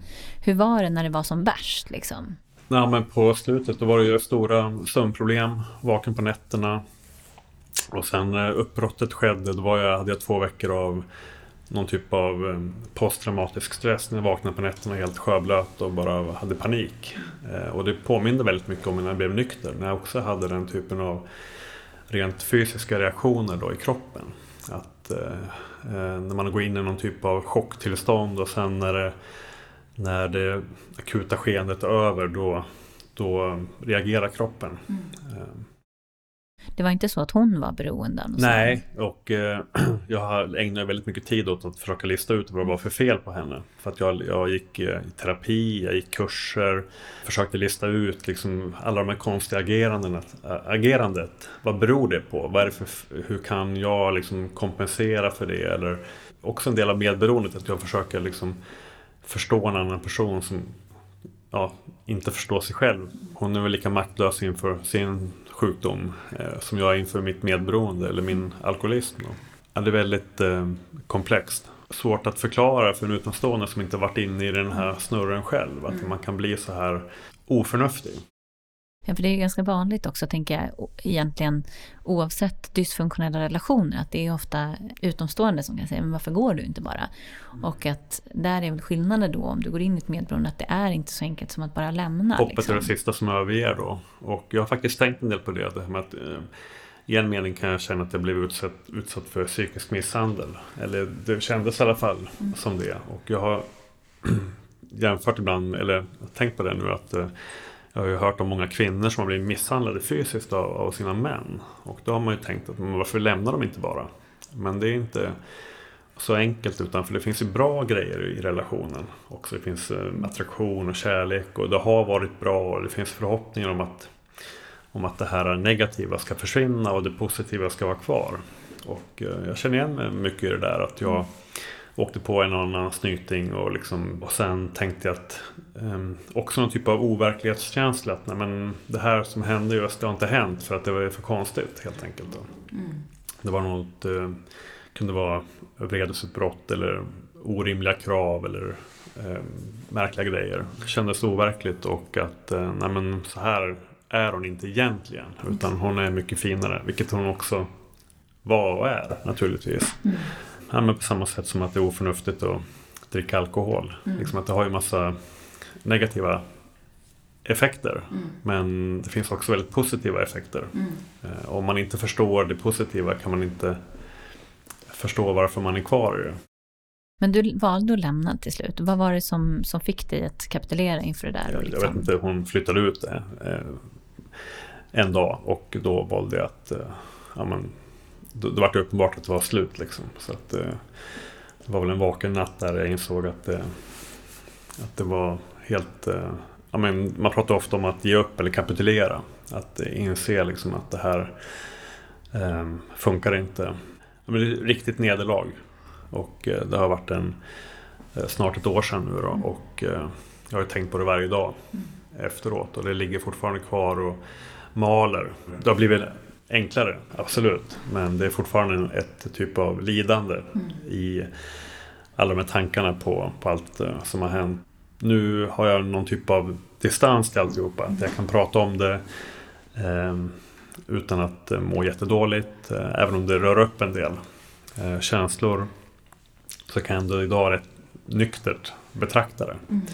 Hur var det när det var som värst? Liksom? Nej, men på slutet då var det ju stora sömnproblem, vaken på nätterna. Och sen när uppbrottet skedde då var jag, hade jag två veckor av någon typ av eh, posttraumatisk stress när jag vaknade på nätterna helt sjöblöt och bara hade panik. Eh, och det påminde väldigt mycket om när jag blev nykter, när jag också hade den typen av rent fysiska reaktioner då i kroppen. Att eh, när man går in i någon typ av chocktillstånd och sen när det, när det akuta skeendet är över då, då reagerar kroppen. Mm. Det var inte så att hon var beroende av Nej, och eh, jag ägnade väldigt mycket tid åt att försöka lista ut vad det var för fel på henne. För att jag, jag gick eh, i terapi, jag gick kurser, försökte lista ut liksom alla de här konstiga agerandena, agerandet. Vad beror det på? Vad för, hur kan jag liksom kompensera för det? Eller också en del av medberoendet, att jag försöker liksom förstå en annan person som ja, inte förstår sig själv. Hon är väl lika maktlös inför sin sjukdom eh, som jag är inför mitt medberoende eller min alkoholism. Ja, det är väldigt eh, komplext. Svårt att förklara för en utomstående som inte varit inne i den här snurren själv. Att mm. man kan bli så här oförnuftig. Ja, för det är ganska vanligt också, tänker jag, egentligen oavsett dysfunktionella relationer, att det är ofta utomstående som kan säga, men varför går du inte bara? Mm. Och att där är väl skillnaden då, om du går in i ett medberoende, att det är inte så enkelt som att bara lämna. Hoppet liksom. är det sista som överger då. Och jag har faktiskt tänkt en del på det, det här med att eh, i en mening kan jag känna att jag blev utsatt, utsatt för psykisk misshandel. Eller det kändes i alla fall mm. som det. Och jag har jämfört ibland, eller tänkt på det nu, att eh, jag har ju hört om många kvinnor som har blivit misshandlade fysiskt av, av sina män. Och då har man ju tänkt att men varför lämnar de inte bara? Men det är inte så enkelt utan för det finns ju bra grejer i relationen också. Det finns eh, attraktion och kärlek och det har varit bra och det finns förhoppningar om att, om att det här negativa ska försvinna och det positiva ska vara kvar. Och eh, jag känner igen mig mycket i det där att jag mm åkte på en annan snyting och, liksom, och sen tänkte jag att um, också någon typ av overklighetskänsla att nej, men det här som hände just det har inte hänt för att det var för konstigt helt enkelt. Mm. Det var något, uh, kunde vara vredesutbrott eller orimliga krav eller uh, märkliga grejer. Det kändes overkligt och att uh, nej, men så här är hon inte egentligen utan hon är mycket finare vilket hon också var och är naturligtvis. Mm ja, men på samma sätt som att det är oförnuftigt att dricka alkohol. Mm. Liksom att det har ju massa negativa effekter. Mm. Men det finns också väldigt positiva effekter. Mm. Eh, om man inte förstår det positiva kan man inte förstå varför man är kvar i det. Men du valde att lämna till slut. Vad var det som, som fick dig att kapitulera inför det där? Och liksom... Jag vet inte, hon flyttade ut det eh, en dag och då valde jag att eh, ja, men, då, då var det uppenbart att det var slut. Liksom. Så att, eh, det var väl en vaken natt där jag insåg att, eh, att det var helt... Eh, ja, men man pratar ofta om att ge upp eller kapitulera. Att inse liksom att det här eh, funkar inte. Ja, men det är ett riktigt nederlag. Och eh, det har varit en, eh, snart ett år sedan nu då, mm. och jag har tänkt på det varje dag mm. efteråt och det ligger fortfarande kvar och maler. Det har blivit enklare, absolut. Men det är fortfarande ett typ av lidande mm. i alla de här tankarna på, på allt eh, som har hänt. Nu har jag någon typ av distans till alltihopa. Att jag kan prata om det eh, utan att eh, må jättedåligt. Eh, även om det rör upp en del eh, känslor. Så kan jag ändå idag rätt nyktert betrakta det. Mm.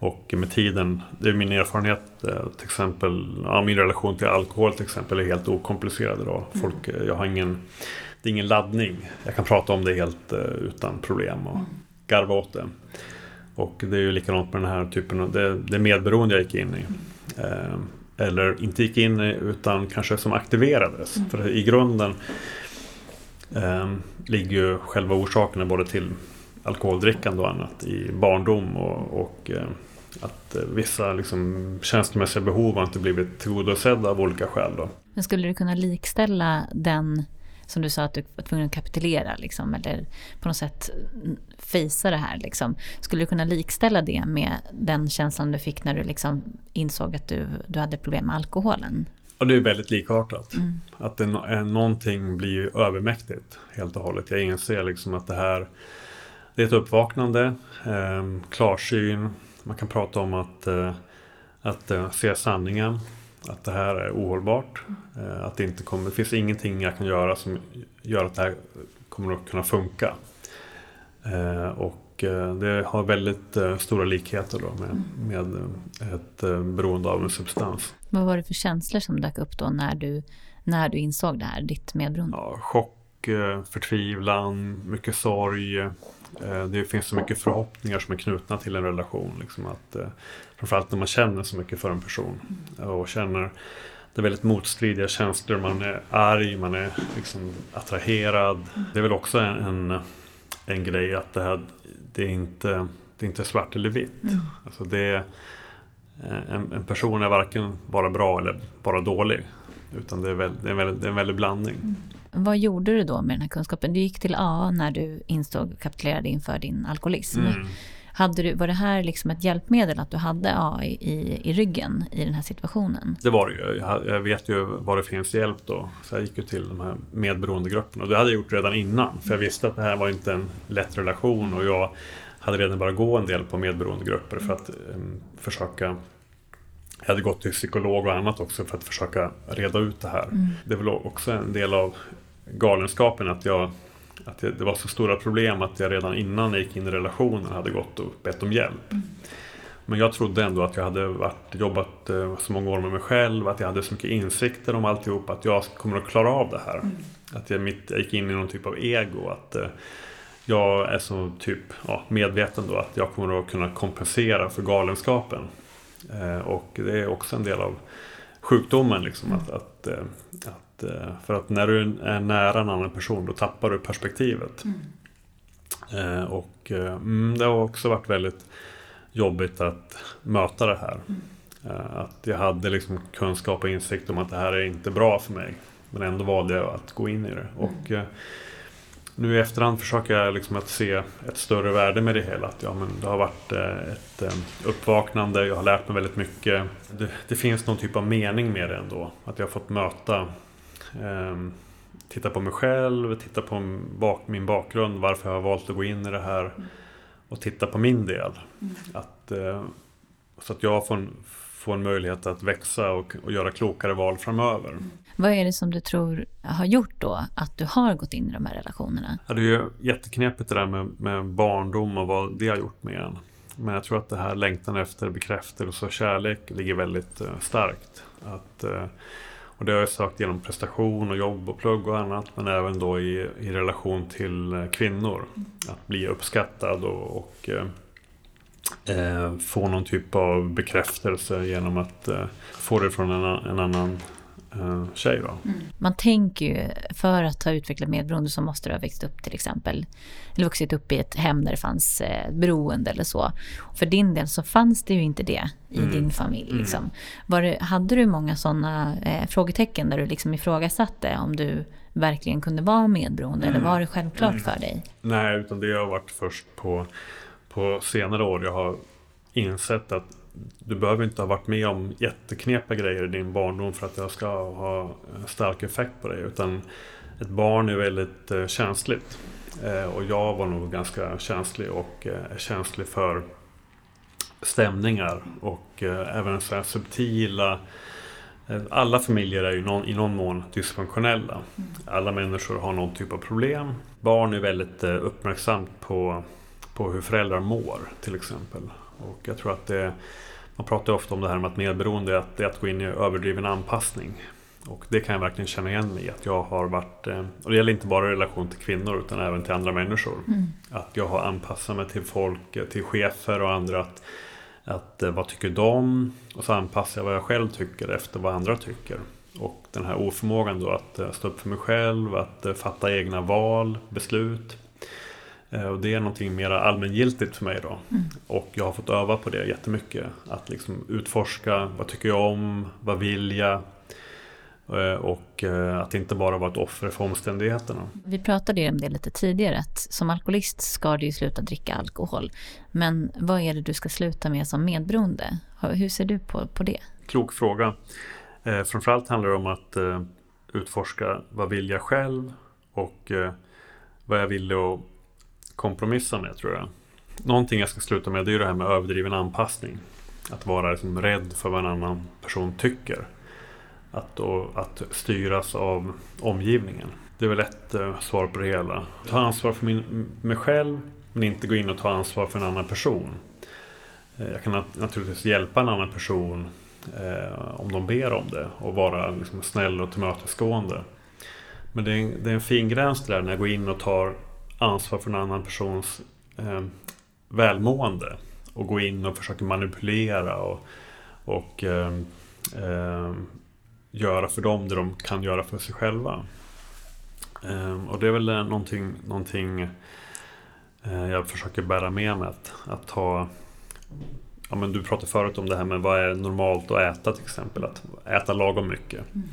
Och med tiden, det är min erfarenhet eh, till exempel, ja, min relation till alkohol till exempel är helt okomplicerad idag. Mm. Folk, mm. Jag har ingen, det är ingen laddning. Jag kan prata om det helt uh, utan problem och mm. garva åt det. Och det är ju likadant med den här typen av, det, det medberoende jag gick in i. Eller inte gick in i utan kanske som aktiverades. Mm. För i grunden uh, ligger ju själva orsakerna både till alkoholdrickande och annat i barndom och, och att eh, vissa liksom, känslomässiga behov har inte blivit tillgodosedda av olika skäl. Då. Men skulle du kunna likställa den, som du sa att du var tvungen att kapitulera, liksom, eller på något sätt fejsa det här? Liksom. Skulle du kunna likställa det med den känslan du fick när du liksom insåg att du, du hade problem med alkoholen? Ja, det är väldigt likartat. Mm. Att det, någonting blir övermäktigt helt och hållet. Jag inser liksom att det här det är ett uppvaknande, eh, klarsyn, man kan prata om att, eh, att eh, se sanningen. Att det här är ohållbart. Eh, att det inte kommer, det finns ingenting jag kan göra som gör att det här kommer att kunna funka. Och det har väldigt stora likheter då med, med ett beroende av en substans. Vad var det för känslor som dök upp då när du, när du insåg det här, ditt medberoende? Ja, chock, förtvivlan, mycket sorg, det finns så mycket förhoppningar som är knutna till en relation. Liksom att, eh, framförallt när man känner så mycket för en person. Och känner det är väldigt motstridiga känslor. Man är arg, man är liksom attraherad. Det är väl också en, en, en grej att det här det är inte, det är inte svart eller vitt. Mm. Alltså det är, eh, en, en, person är varken bara bra eller bara dålig. Utan det är, väl, det är, en, väldigt, det är en väldig blandning. Mm. Vad gjorde du då med den här kunskapen? Du gick till AA när du insåg och kapitulerade inför din alkoholism. Mm. Hade du, var det här liksom ett hjälpmedel att du hade AA i, i, ryggen i den här situationen? Det var det ju. Jag, jag vet ju var det finns hjälp då. Så jag gick ju till de här medberoendegrupperna. Och det hade jag gjort redan innan. För jag visste att det här var inte en lätt relation. Och jag hade redan börjat gå en del på medberoendegrupper för att um, försöka jag hade gått till psykolog och annat också för att försöka reda ut det här. Mm. Det är väl också en del av galenskapen att, jag, att det var så stora problem att jag redan innan jag gick in i relationen hade gått och bett om hjälp. Mm. Men jag trodde ändå att jag hade varit, jobbat eh, så många år med mig själv, att jag hade så mycket insikter om alltihop, att jag kommer att klara av det här. Mm. Att jag, mitt, jag gick in i någon typ av ego, att eh, jag är så typ ja, medveten då att jag kommer att kunna kompensera för galenskapen. Eh, och det är också en del av sjukdomen, liksom, att, att, eh, att, eh, för att när du är nära en annan person då tappar du perspektivet. Mm. Eh, och eh, mm, det har också varit väldigt jobbigt att möta det här. Eh, att jag hade liksom kunskap och insikt om att det här är inte bra för mig. Men ändå valde jag att gå in i det. Och, eh, nu i efterhand försöker jag liksom att se ett större värde med det hela. Att ja, men det har varit ett uppvaknande, jag har lärt mig väldigt mycket. Det, det finns någon typ av mening med det ändå. Att jag har fått möta, eh, titta på mig själv, titta på min bakgrund, varför jag har valt att gå in i det här. Och titta på min del. Mm. Att, eh, så att jag får få en möjlighet att växa och, och göra klokare val framöver. Mm. Vad är det som du tror har gjort då att du har gått in i de här relationerna? Ja, det är ju jätteknepigt det där med, med barndom och vad det har gjort med en. Men jag tror att det här längtan efter bekräftelse och kärlek ligger väldigt uh, starkt. Att, uh, och det har jag sökt genom prestation och jobb och plugg och annat. Men även då i, i relation till uh, kvinnor. Att bli uppskattad och, och eh, få någon typ av bekräftelse genom att eh, få det från en, en annan eh, tjej. Då. Mm. Man tänker ju, för att ha utvecklat medberoende så måste du ha växt upp till exempel, eller vuxit upp i ett hem där det fanns eh, beroende eller så. För din del så fanns det ju inte det i mm. din familj. Mm. Liksom. Var det, hade du många sådana eh, frågetecken där du liksom ifrågasatte om du verkligen kunde vara medberoende mm. eller var det självklart mm. för dig? Nej, utan det har varit först på på senare år jag har insett att du behöver inte ha varit med om jätteknepiga grejer i din barndom för att det ska ha stark effekt på dig. Utan ett barn är väldigt eh, känsligt. Eh, och jag var nog ganska känslig och eh, är känslig för stämningar och även så här subtila alla familjer är ju någon, i någon mån dysfunktionella. Alla människor har någon typ av problem. Barn är väldigt uppmärksamt på på hur föräldrar mår till exempel. Och jag tror att det, man pratar ofta om det här med att medberoende att det är att gå in i överdriven anpassning. Och det kan jag verkligen känna igen mig i. Att jag har varit, eh, och det gäller inte bara i relation till kvinnor utan även till andra människor. Mm. Att jag har anpassat mig till folk, eh, till chefer och andra. Att, att eh, vad tycker de? Och så anpassar jag vad jag själv tycker efter vad andra tycker. Och den här oförmågan då att stå upp för mig själv, att fatta egna val, beslut. Eh, och det är någonting mer allmängiltigt för mig då. Mm. Och jag har fått öva på det jättemycket. Att liksom utforska, vad tycker jag om, vad vill jag? Eh, och eh, att inte bara vara ett offer för omständigheterna. Vi pratade om det lite tidigare, att som alkoholist ska du ju sluta dricka alkohol. Men vad är det du ska sluta med som medberoende? Hur ser du på, på det? Klok fråga. Framförallt handlar det om att utforska vad vill jag själv och vad jag vill att kompromissa med tror jag. Någonting jag ska sluta med det är det här med överdriven anpassning. Att vara liksom rädd för vad en annan person tycker. Att, då, att styras av omgivningen. Det är väl ett eh, svar på det hela. Ta ansvar för min, mig själv men inte gå in och ta ansvar för en annan person. Eh, jag kan nat naturligtvis hjälpa en annan person eh, om de ber om det och vara liksom, snäll och tillmötesgående. Men det är, en, det är en fin gräns där när jag går in och tar ansvar för en annan persons eh, välmående och gå in och försöka manipulera och, och eh, eh, göra för dem det de kan göra för sig själva. Eh, och det är väl någonting, någonting eh, jag försöker bära med mig att, att ha Ja, men du pratade förut om det här med vad är normalt att äta till exempel. Att äta lagom mycket. Mm.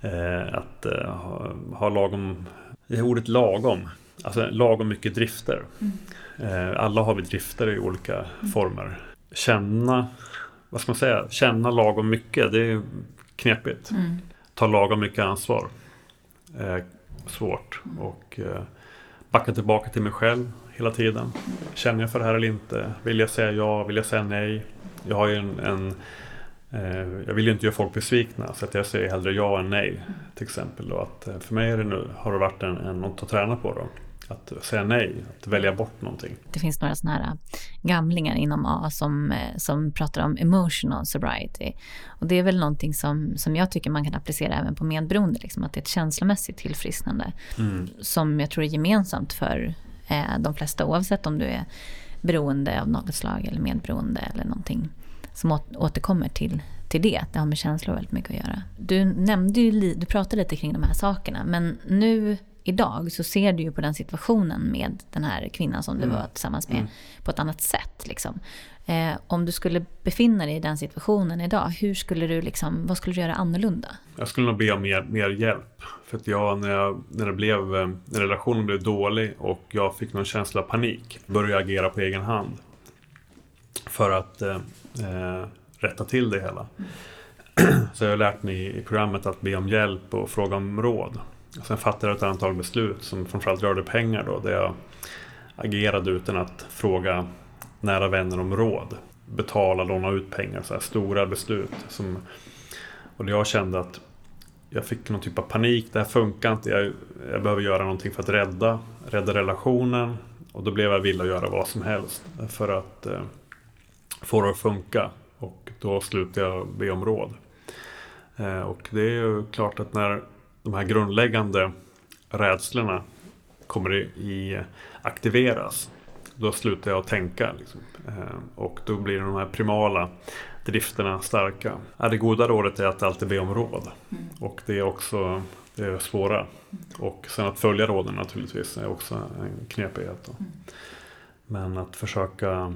Eh, att ha, ha lagom, det ordet lagom Alltså lagom mycket drifter. Mm. Alla har vi drifter i olika mm. former. Känna, vad ska man säga, känna lagom mycket, det är knepigt. Mm. Ta lagom mycket ansvar. Eh, svårt. Mm. Och eh, backa tillbaka till mig själv hela tiden. Känner jag för det här eller inte? Vill jag säga ja? Vill jag säga nej? Jag har ju en, en eh, jag vill ju inte göra folk besvikna så att jag säger hellre ja än nej. Till exempel. Och att eh, för mig det nu, har det varit en, en, något att träna på. Då. Att säga nej, att välja bort någonting. Det finns några sådana här äh, gamlingar inom A som, äh, som pratar om emotional sobriety. Och det är väl någonting som, som jag tycker man kan applicera även på medberoende, liksom, att det är ett känslomässigt tillfrisknande. Mm. Som jag tror är gemensamt för eh, de flesta oavsett om du är beroende av något slag eller medberoende eller någonting som återkommer till, till det. Det har med känslor väldigt mycket att göra. Du nämnde ju, du pratade lite kring de här sakerna men nu idag så ser du ju på den situationen med den här kvinnan som du Mm. var tillsammans med Mm. på ett annat sätt. Liksom. Eh, om du skulle befinna dig i den situationen idag, hur skulle du liksom, vad skulle du göra annorlunda? Jag skulle nog be om mer, mer hjälp. För att jag, när, jag, när, det blev, eh, när relationen blev dålig och jag fick någon känsla av panik, började jag agera på egen hand. För att eh, eh, rätta till det hela. Så jag har lärt mig i programmet att be om hjälp och fråga om råd. Sen fattade jag ett antal beslut som framförallt rörde pengar då, där jag agerade utan att fråga nära vänner om råd. Betala, låna ut pengar, så här stora beslut. Som, och jag kände att jag fick någon typ av panik, det här funkar inte, jag, jag behöver göra någonting för att rädda, rädda relationen. Och då blev jag villig att göra vad som helst för att eh, få det att funka. Och då slutade jag be om råd. Eh, och det är ju klart att när de här grundläggande rädslorna kommer i, i aktiveras, då slutar jag tänka. Liksom. Eh, och då blir de här primala drifterna starka. Det goda rådet är att alltid be om råd. Och det är också det svåra. Och sen att följa råden naturligtvis är också en knepighet. Då. Men att försöka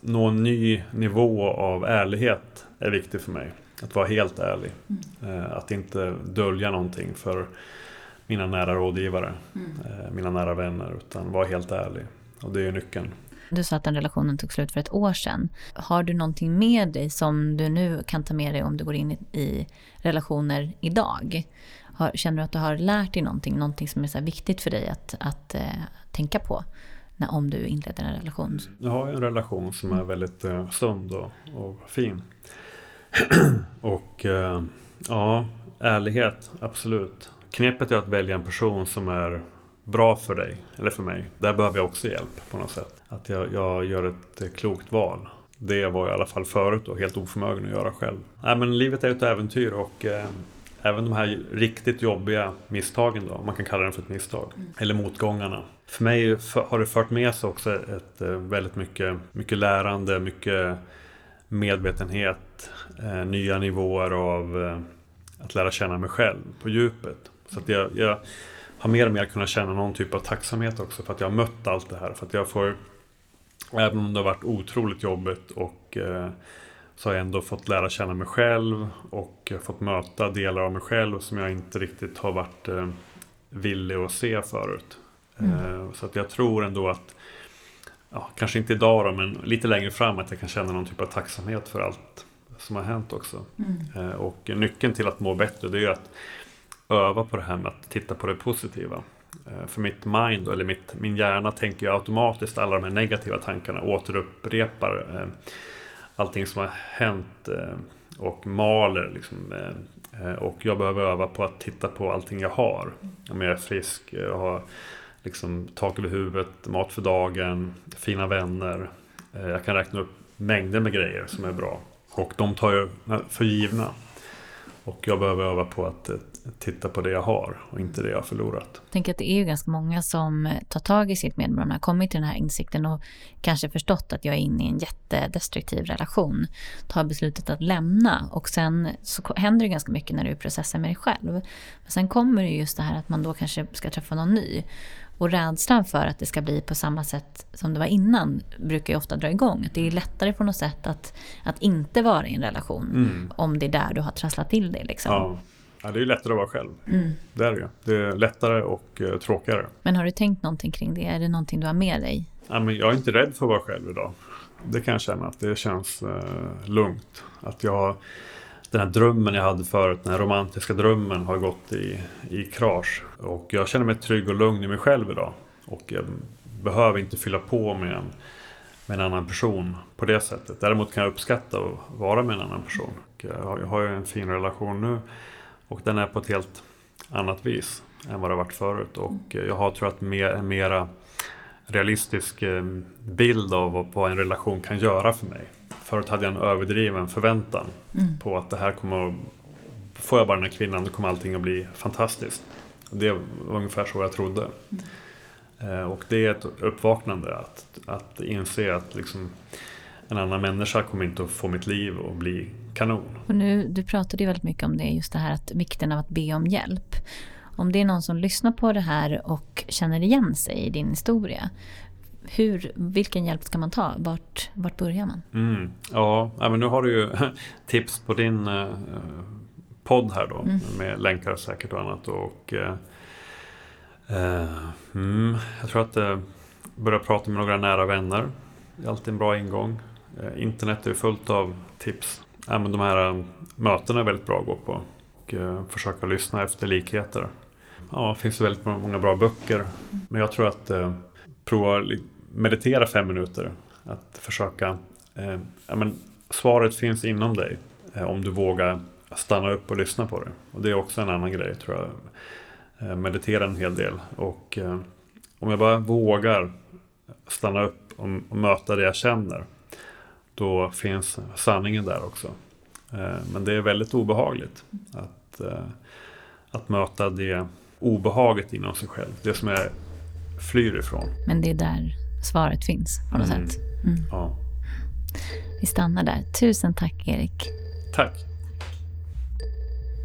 nå en ny nivå av ärlighet är viktigt för mig. Att vara helt ärlig. Eh, Att inte dölja någonting för mina nära rådgivare, eh, mina nära vänner, utan vara helt ärlig. Och det är nyckeln. Du sa att den relationen tog slut för ett år sedan. Har du någonting med dig som du nu kan ta med dig om du går in i, i relationer idag? Har, känner du att du har lärt dig någonting, någonting som är så här viktigt för dig att, att eh, tänka på när, om du inleder en relation? Jag har ju en relation som är väldigt eh, sund och, och fin. och eh, ja, ärlighet, absolut. Knepet är att välja en person som är bra för dig, eller för mig. Där behöver jag också hjälp på något sätt. Att jag, jag gör ett eh, klokt val. Det var jag i alla fall förut och helt oförmögen att göra själv. Nej, men livet är ett äventyr och eh, även de här riktigt jobbiga misstagen då, man kan kalla det för ett misstag, eller motgångarna. För mig har det fört med sig också ett eh, väldigt mycket, mycket lärande, mycket medvetenhet, eh, nya nivåer av eh, att lära känna mig själv på djupet. Så att jag, jag har mer och mer kunnat känna någon typ av tacksamhet också för att jag har mött allt det här. För att jag får, även om det har varit otroligt jobbigt och eh, så har jag ändå fått lära känna mig själv och fått möta delar av mig själv som jag inte riktigt har varit eh, villig att se förut. Eh, så att jag tror ändå att, ja, kanske inte idag då, men lite längre fram att jag kan känna någon typ av tacksamhet för allt som har hänt också. Eh, och nyckeln till att må bättre det är ju att öva på det här med att titta på det positiva. Eh, För mitt mind, eller mitt, min hjärna tänker ju automatiskt alla de här negativa tankarna, återupprepar eh, allting som har hänt eh, och maler. Liksom, eh, och jag behöver öva på att titta på allting jag har. Om jag är frisk, jag har liksom tak över huvudet, mat för dagen, fina vänner. Jag kan räkna upp mängder med grejer som är bra. Och de tar jag för givna. Och jag behöver öva på att eh, titta på det jag har och inte det jag har förlorat. Jag tänker att det är ju ganska många som tar tag i sitt medberoende, har kommit till den här insikten och kanske förstått att jag är inne i en jättedestruktiv relation. Tar beslutet att lämna och sen så händer det ganska mycket när du processar med dig själv. Men sen kommer det just det här att man då kanske ska träffa någon ny. Och rädslan för att det ska bli på samma sätt som det var innan brukar ju ofta dra igång. Att det är lättare på något sätt att, att inte vara i en relation om det är där du har trasslat till dig. Liksom. Ja. ja, det är ju lättare att vara själv. Mm. Det är det ju. Det är lättare och eh, tråkigare. Men har du tänkt någonting kring det? Är det någonting du har med dig? Ja, men jag är inte rädd för att vara själv idag. Det kan jag känna att det känns eh, lugnt. Att jag, den här drömmen jag hade förut, den här romantiska drömmen har gått i, i krasch. Och jag känner mig trygg och lugn i mig själv idag. Och jag behöver inte fylla på med en, med en annan person på det sättet. Däremot kan jag uppskatta att vara med en annan person. Och jag, har, ju en fin relation nu. Och den är på ett helt annat vis än vad det har varit förut. Och jag har tror jag mer, en mera realistisk eh, bild av vad en relation kan göra för mig. Förut hade jag en överdriven förväntan på att det här kommer att... Får jag bara den här kvinnan, då kommer allting att bli fantastiskt. Det var ungefär så jag trodde. Eh, Och det är ett uppvaknande att, att inse att liksom en annan människa kommer inte att få mitt liv att bli kanon. Och nu, du pratade ju väldigt mycket om det, just det här att vikten av att be om hjälp. Om det är någon som lyssnar på det här och känner igen sig i din historia, hur, vilken hjälp ska man ta? Vart, vart börjar man? Mm. Ja, men nu har du ju tips på din eh, podd här då mm. med länkar säkert och annat. Och, eh, eh, mm, jag tror att eh, börja prata med några nära vänner är alltid en bra ingång. Eh, internet är fullt av tips. Ja, men de här eh, mötena är väldigt bra att gå på och försöka lyssna efter likheter. Ja, det finns väldigt många bra böcker. Men jag tror att prova meditera fem minuter. Att försöka, eh, ja, men svaret finns inom dig eh, om du vågar stanna upp och lyssna på det. Och det är också en annan grej tror jag. Eh, meditera en hel del och eh, om jag bara vågar stanna upp och, och, möta det jag känner. Då finns sanningen där också. Eh, men det är väldigt obehagligt att, eh, att möta det obehaget inom sig själv. Det som jag flyr ifrån. Men det är där svaret finns på något mm. sätt. Mm. Ja. Vi stannar där. Tusen tack Erik. Tack.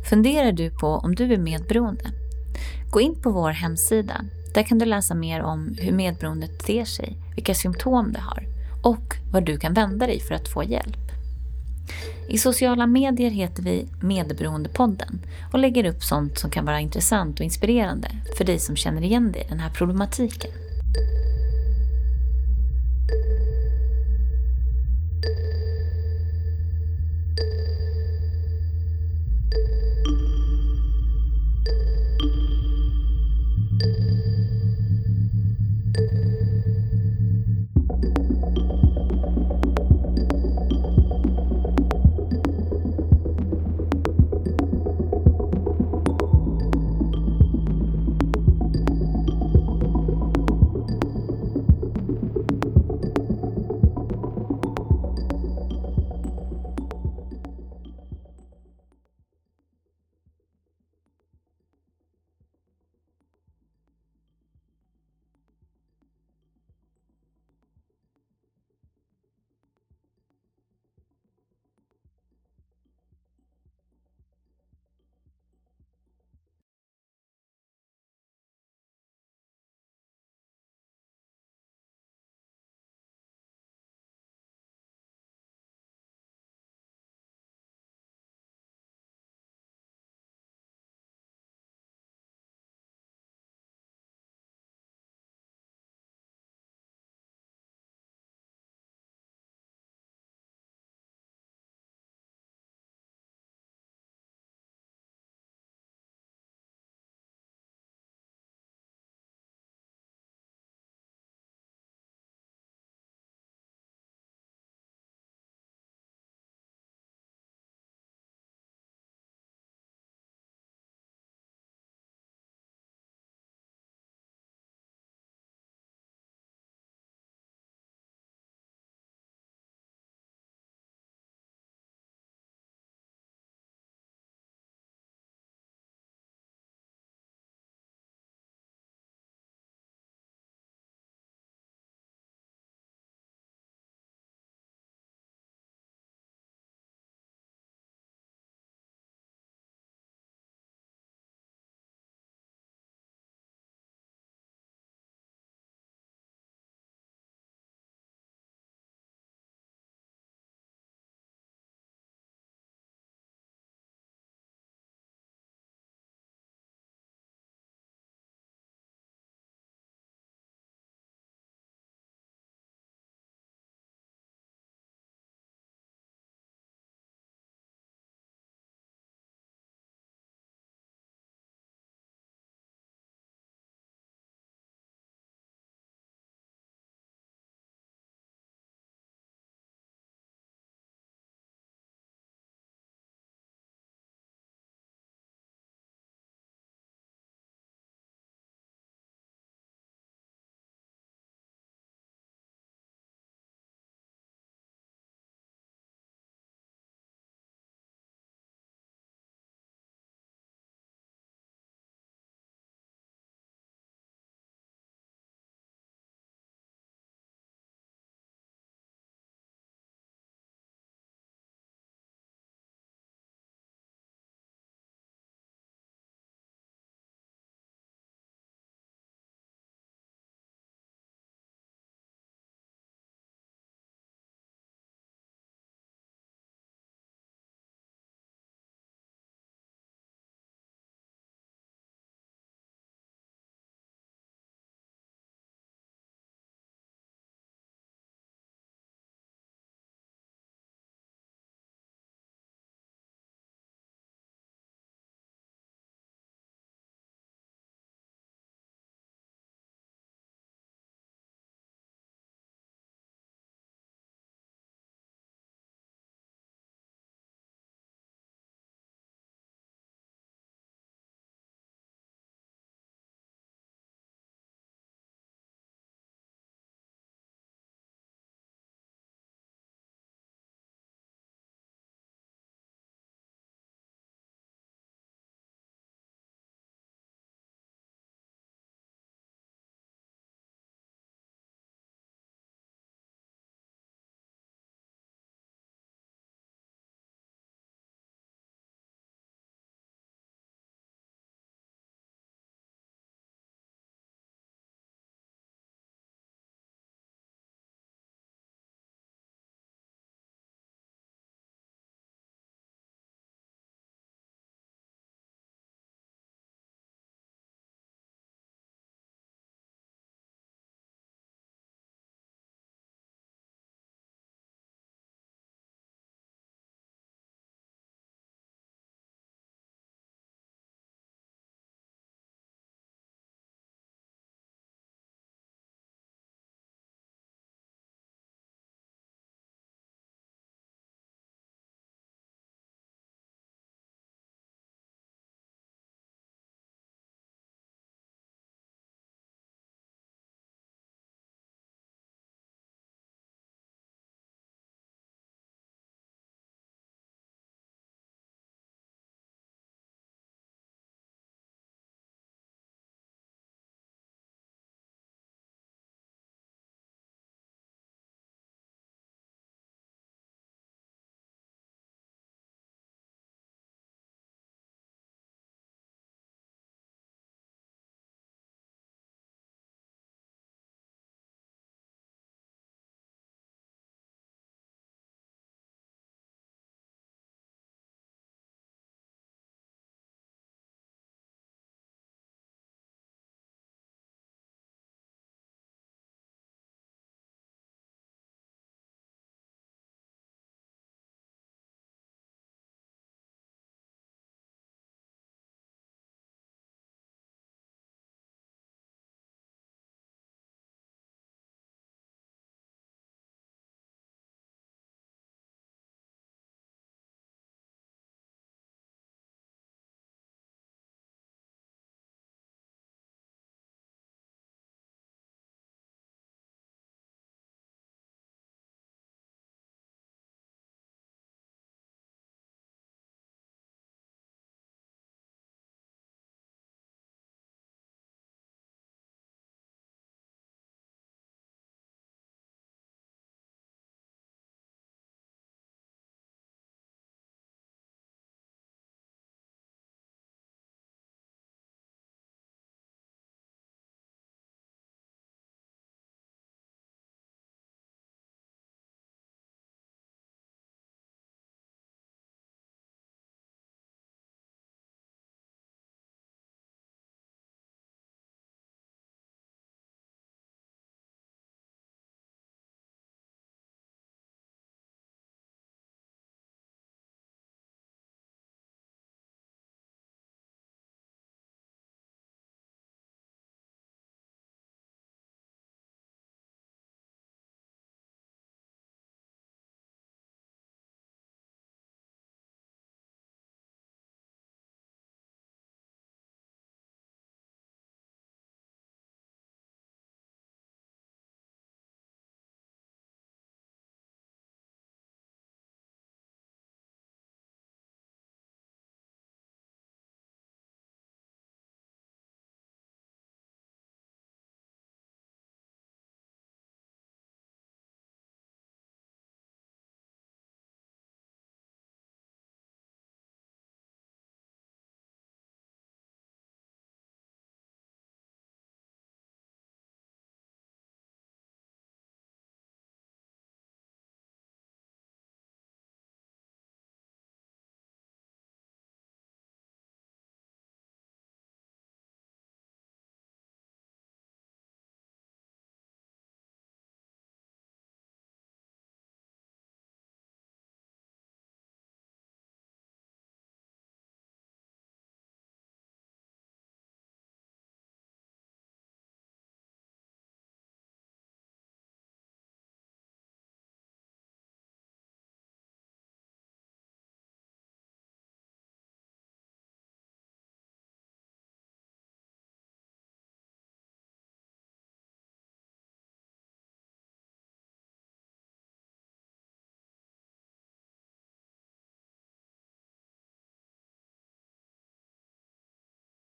Funderar du på om du är medberoende? Gå in på vår hemsida. Där kan du läsa mer om hur medberoendet ter sig, vilka symptom det har och var du kan vända dig för att få hjälp. I sociala medier heter vi Medberoendepodden och lägger upp sånt som kan vara intressant och inspirerande för dig som känner igen dig i den här problematiken.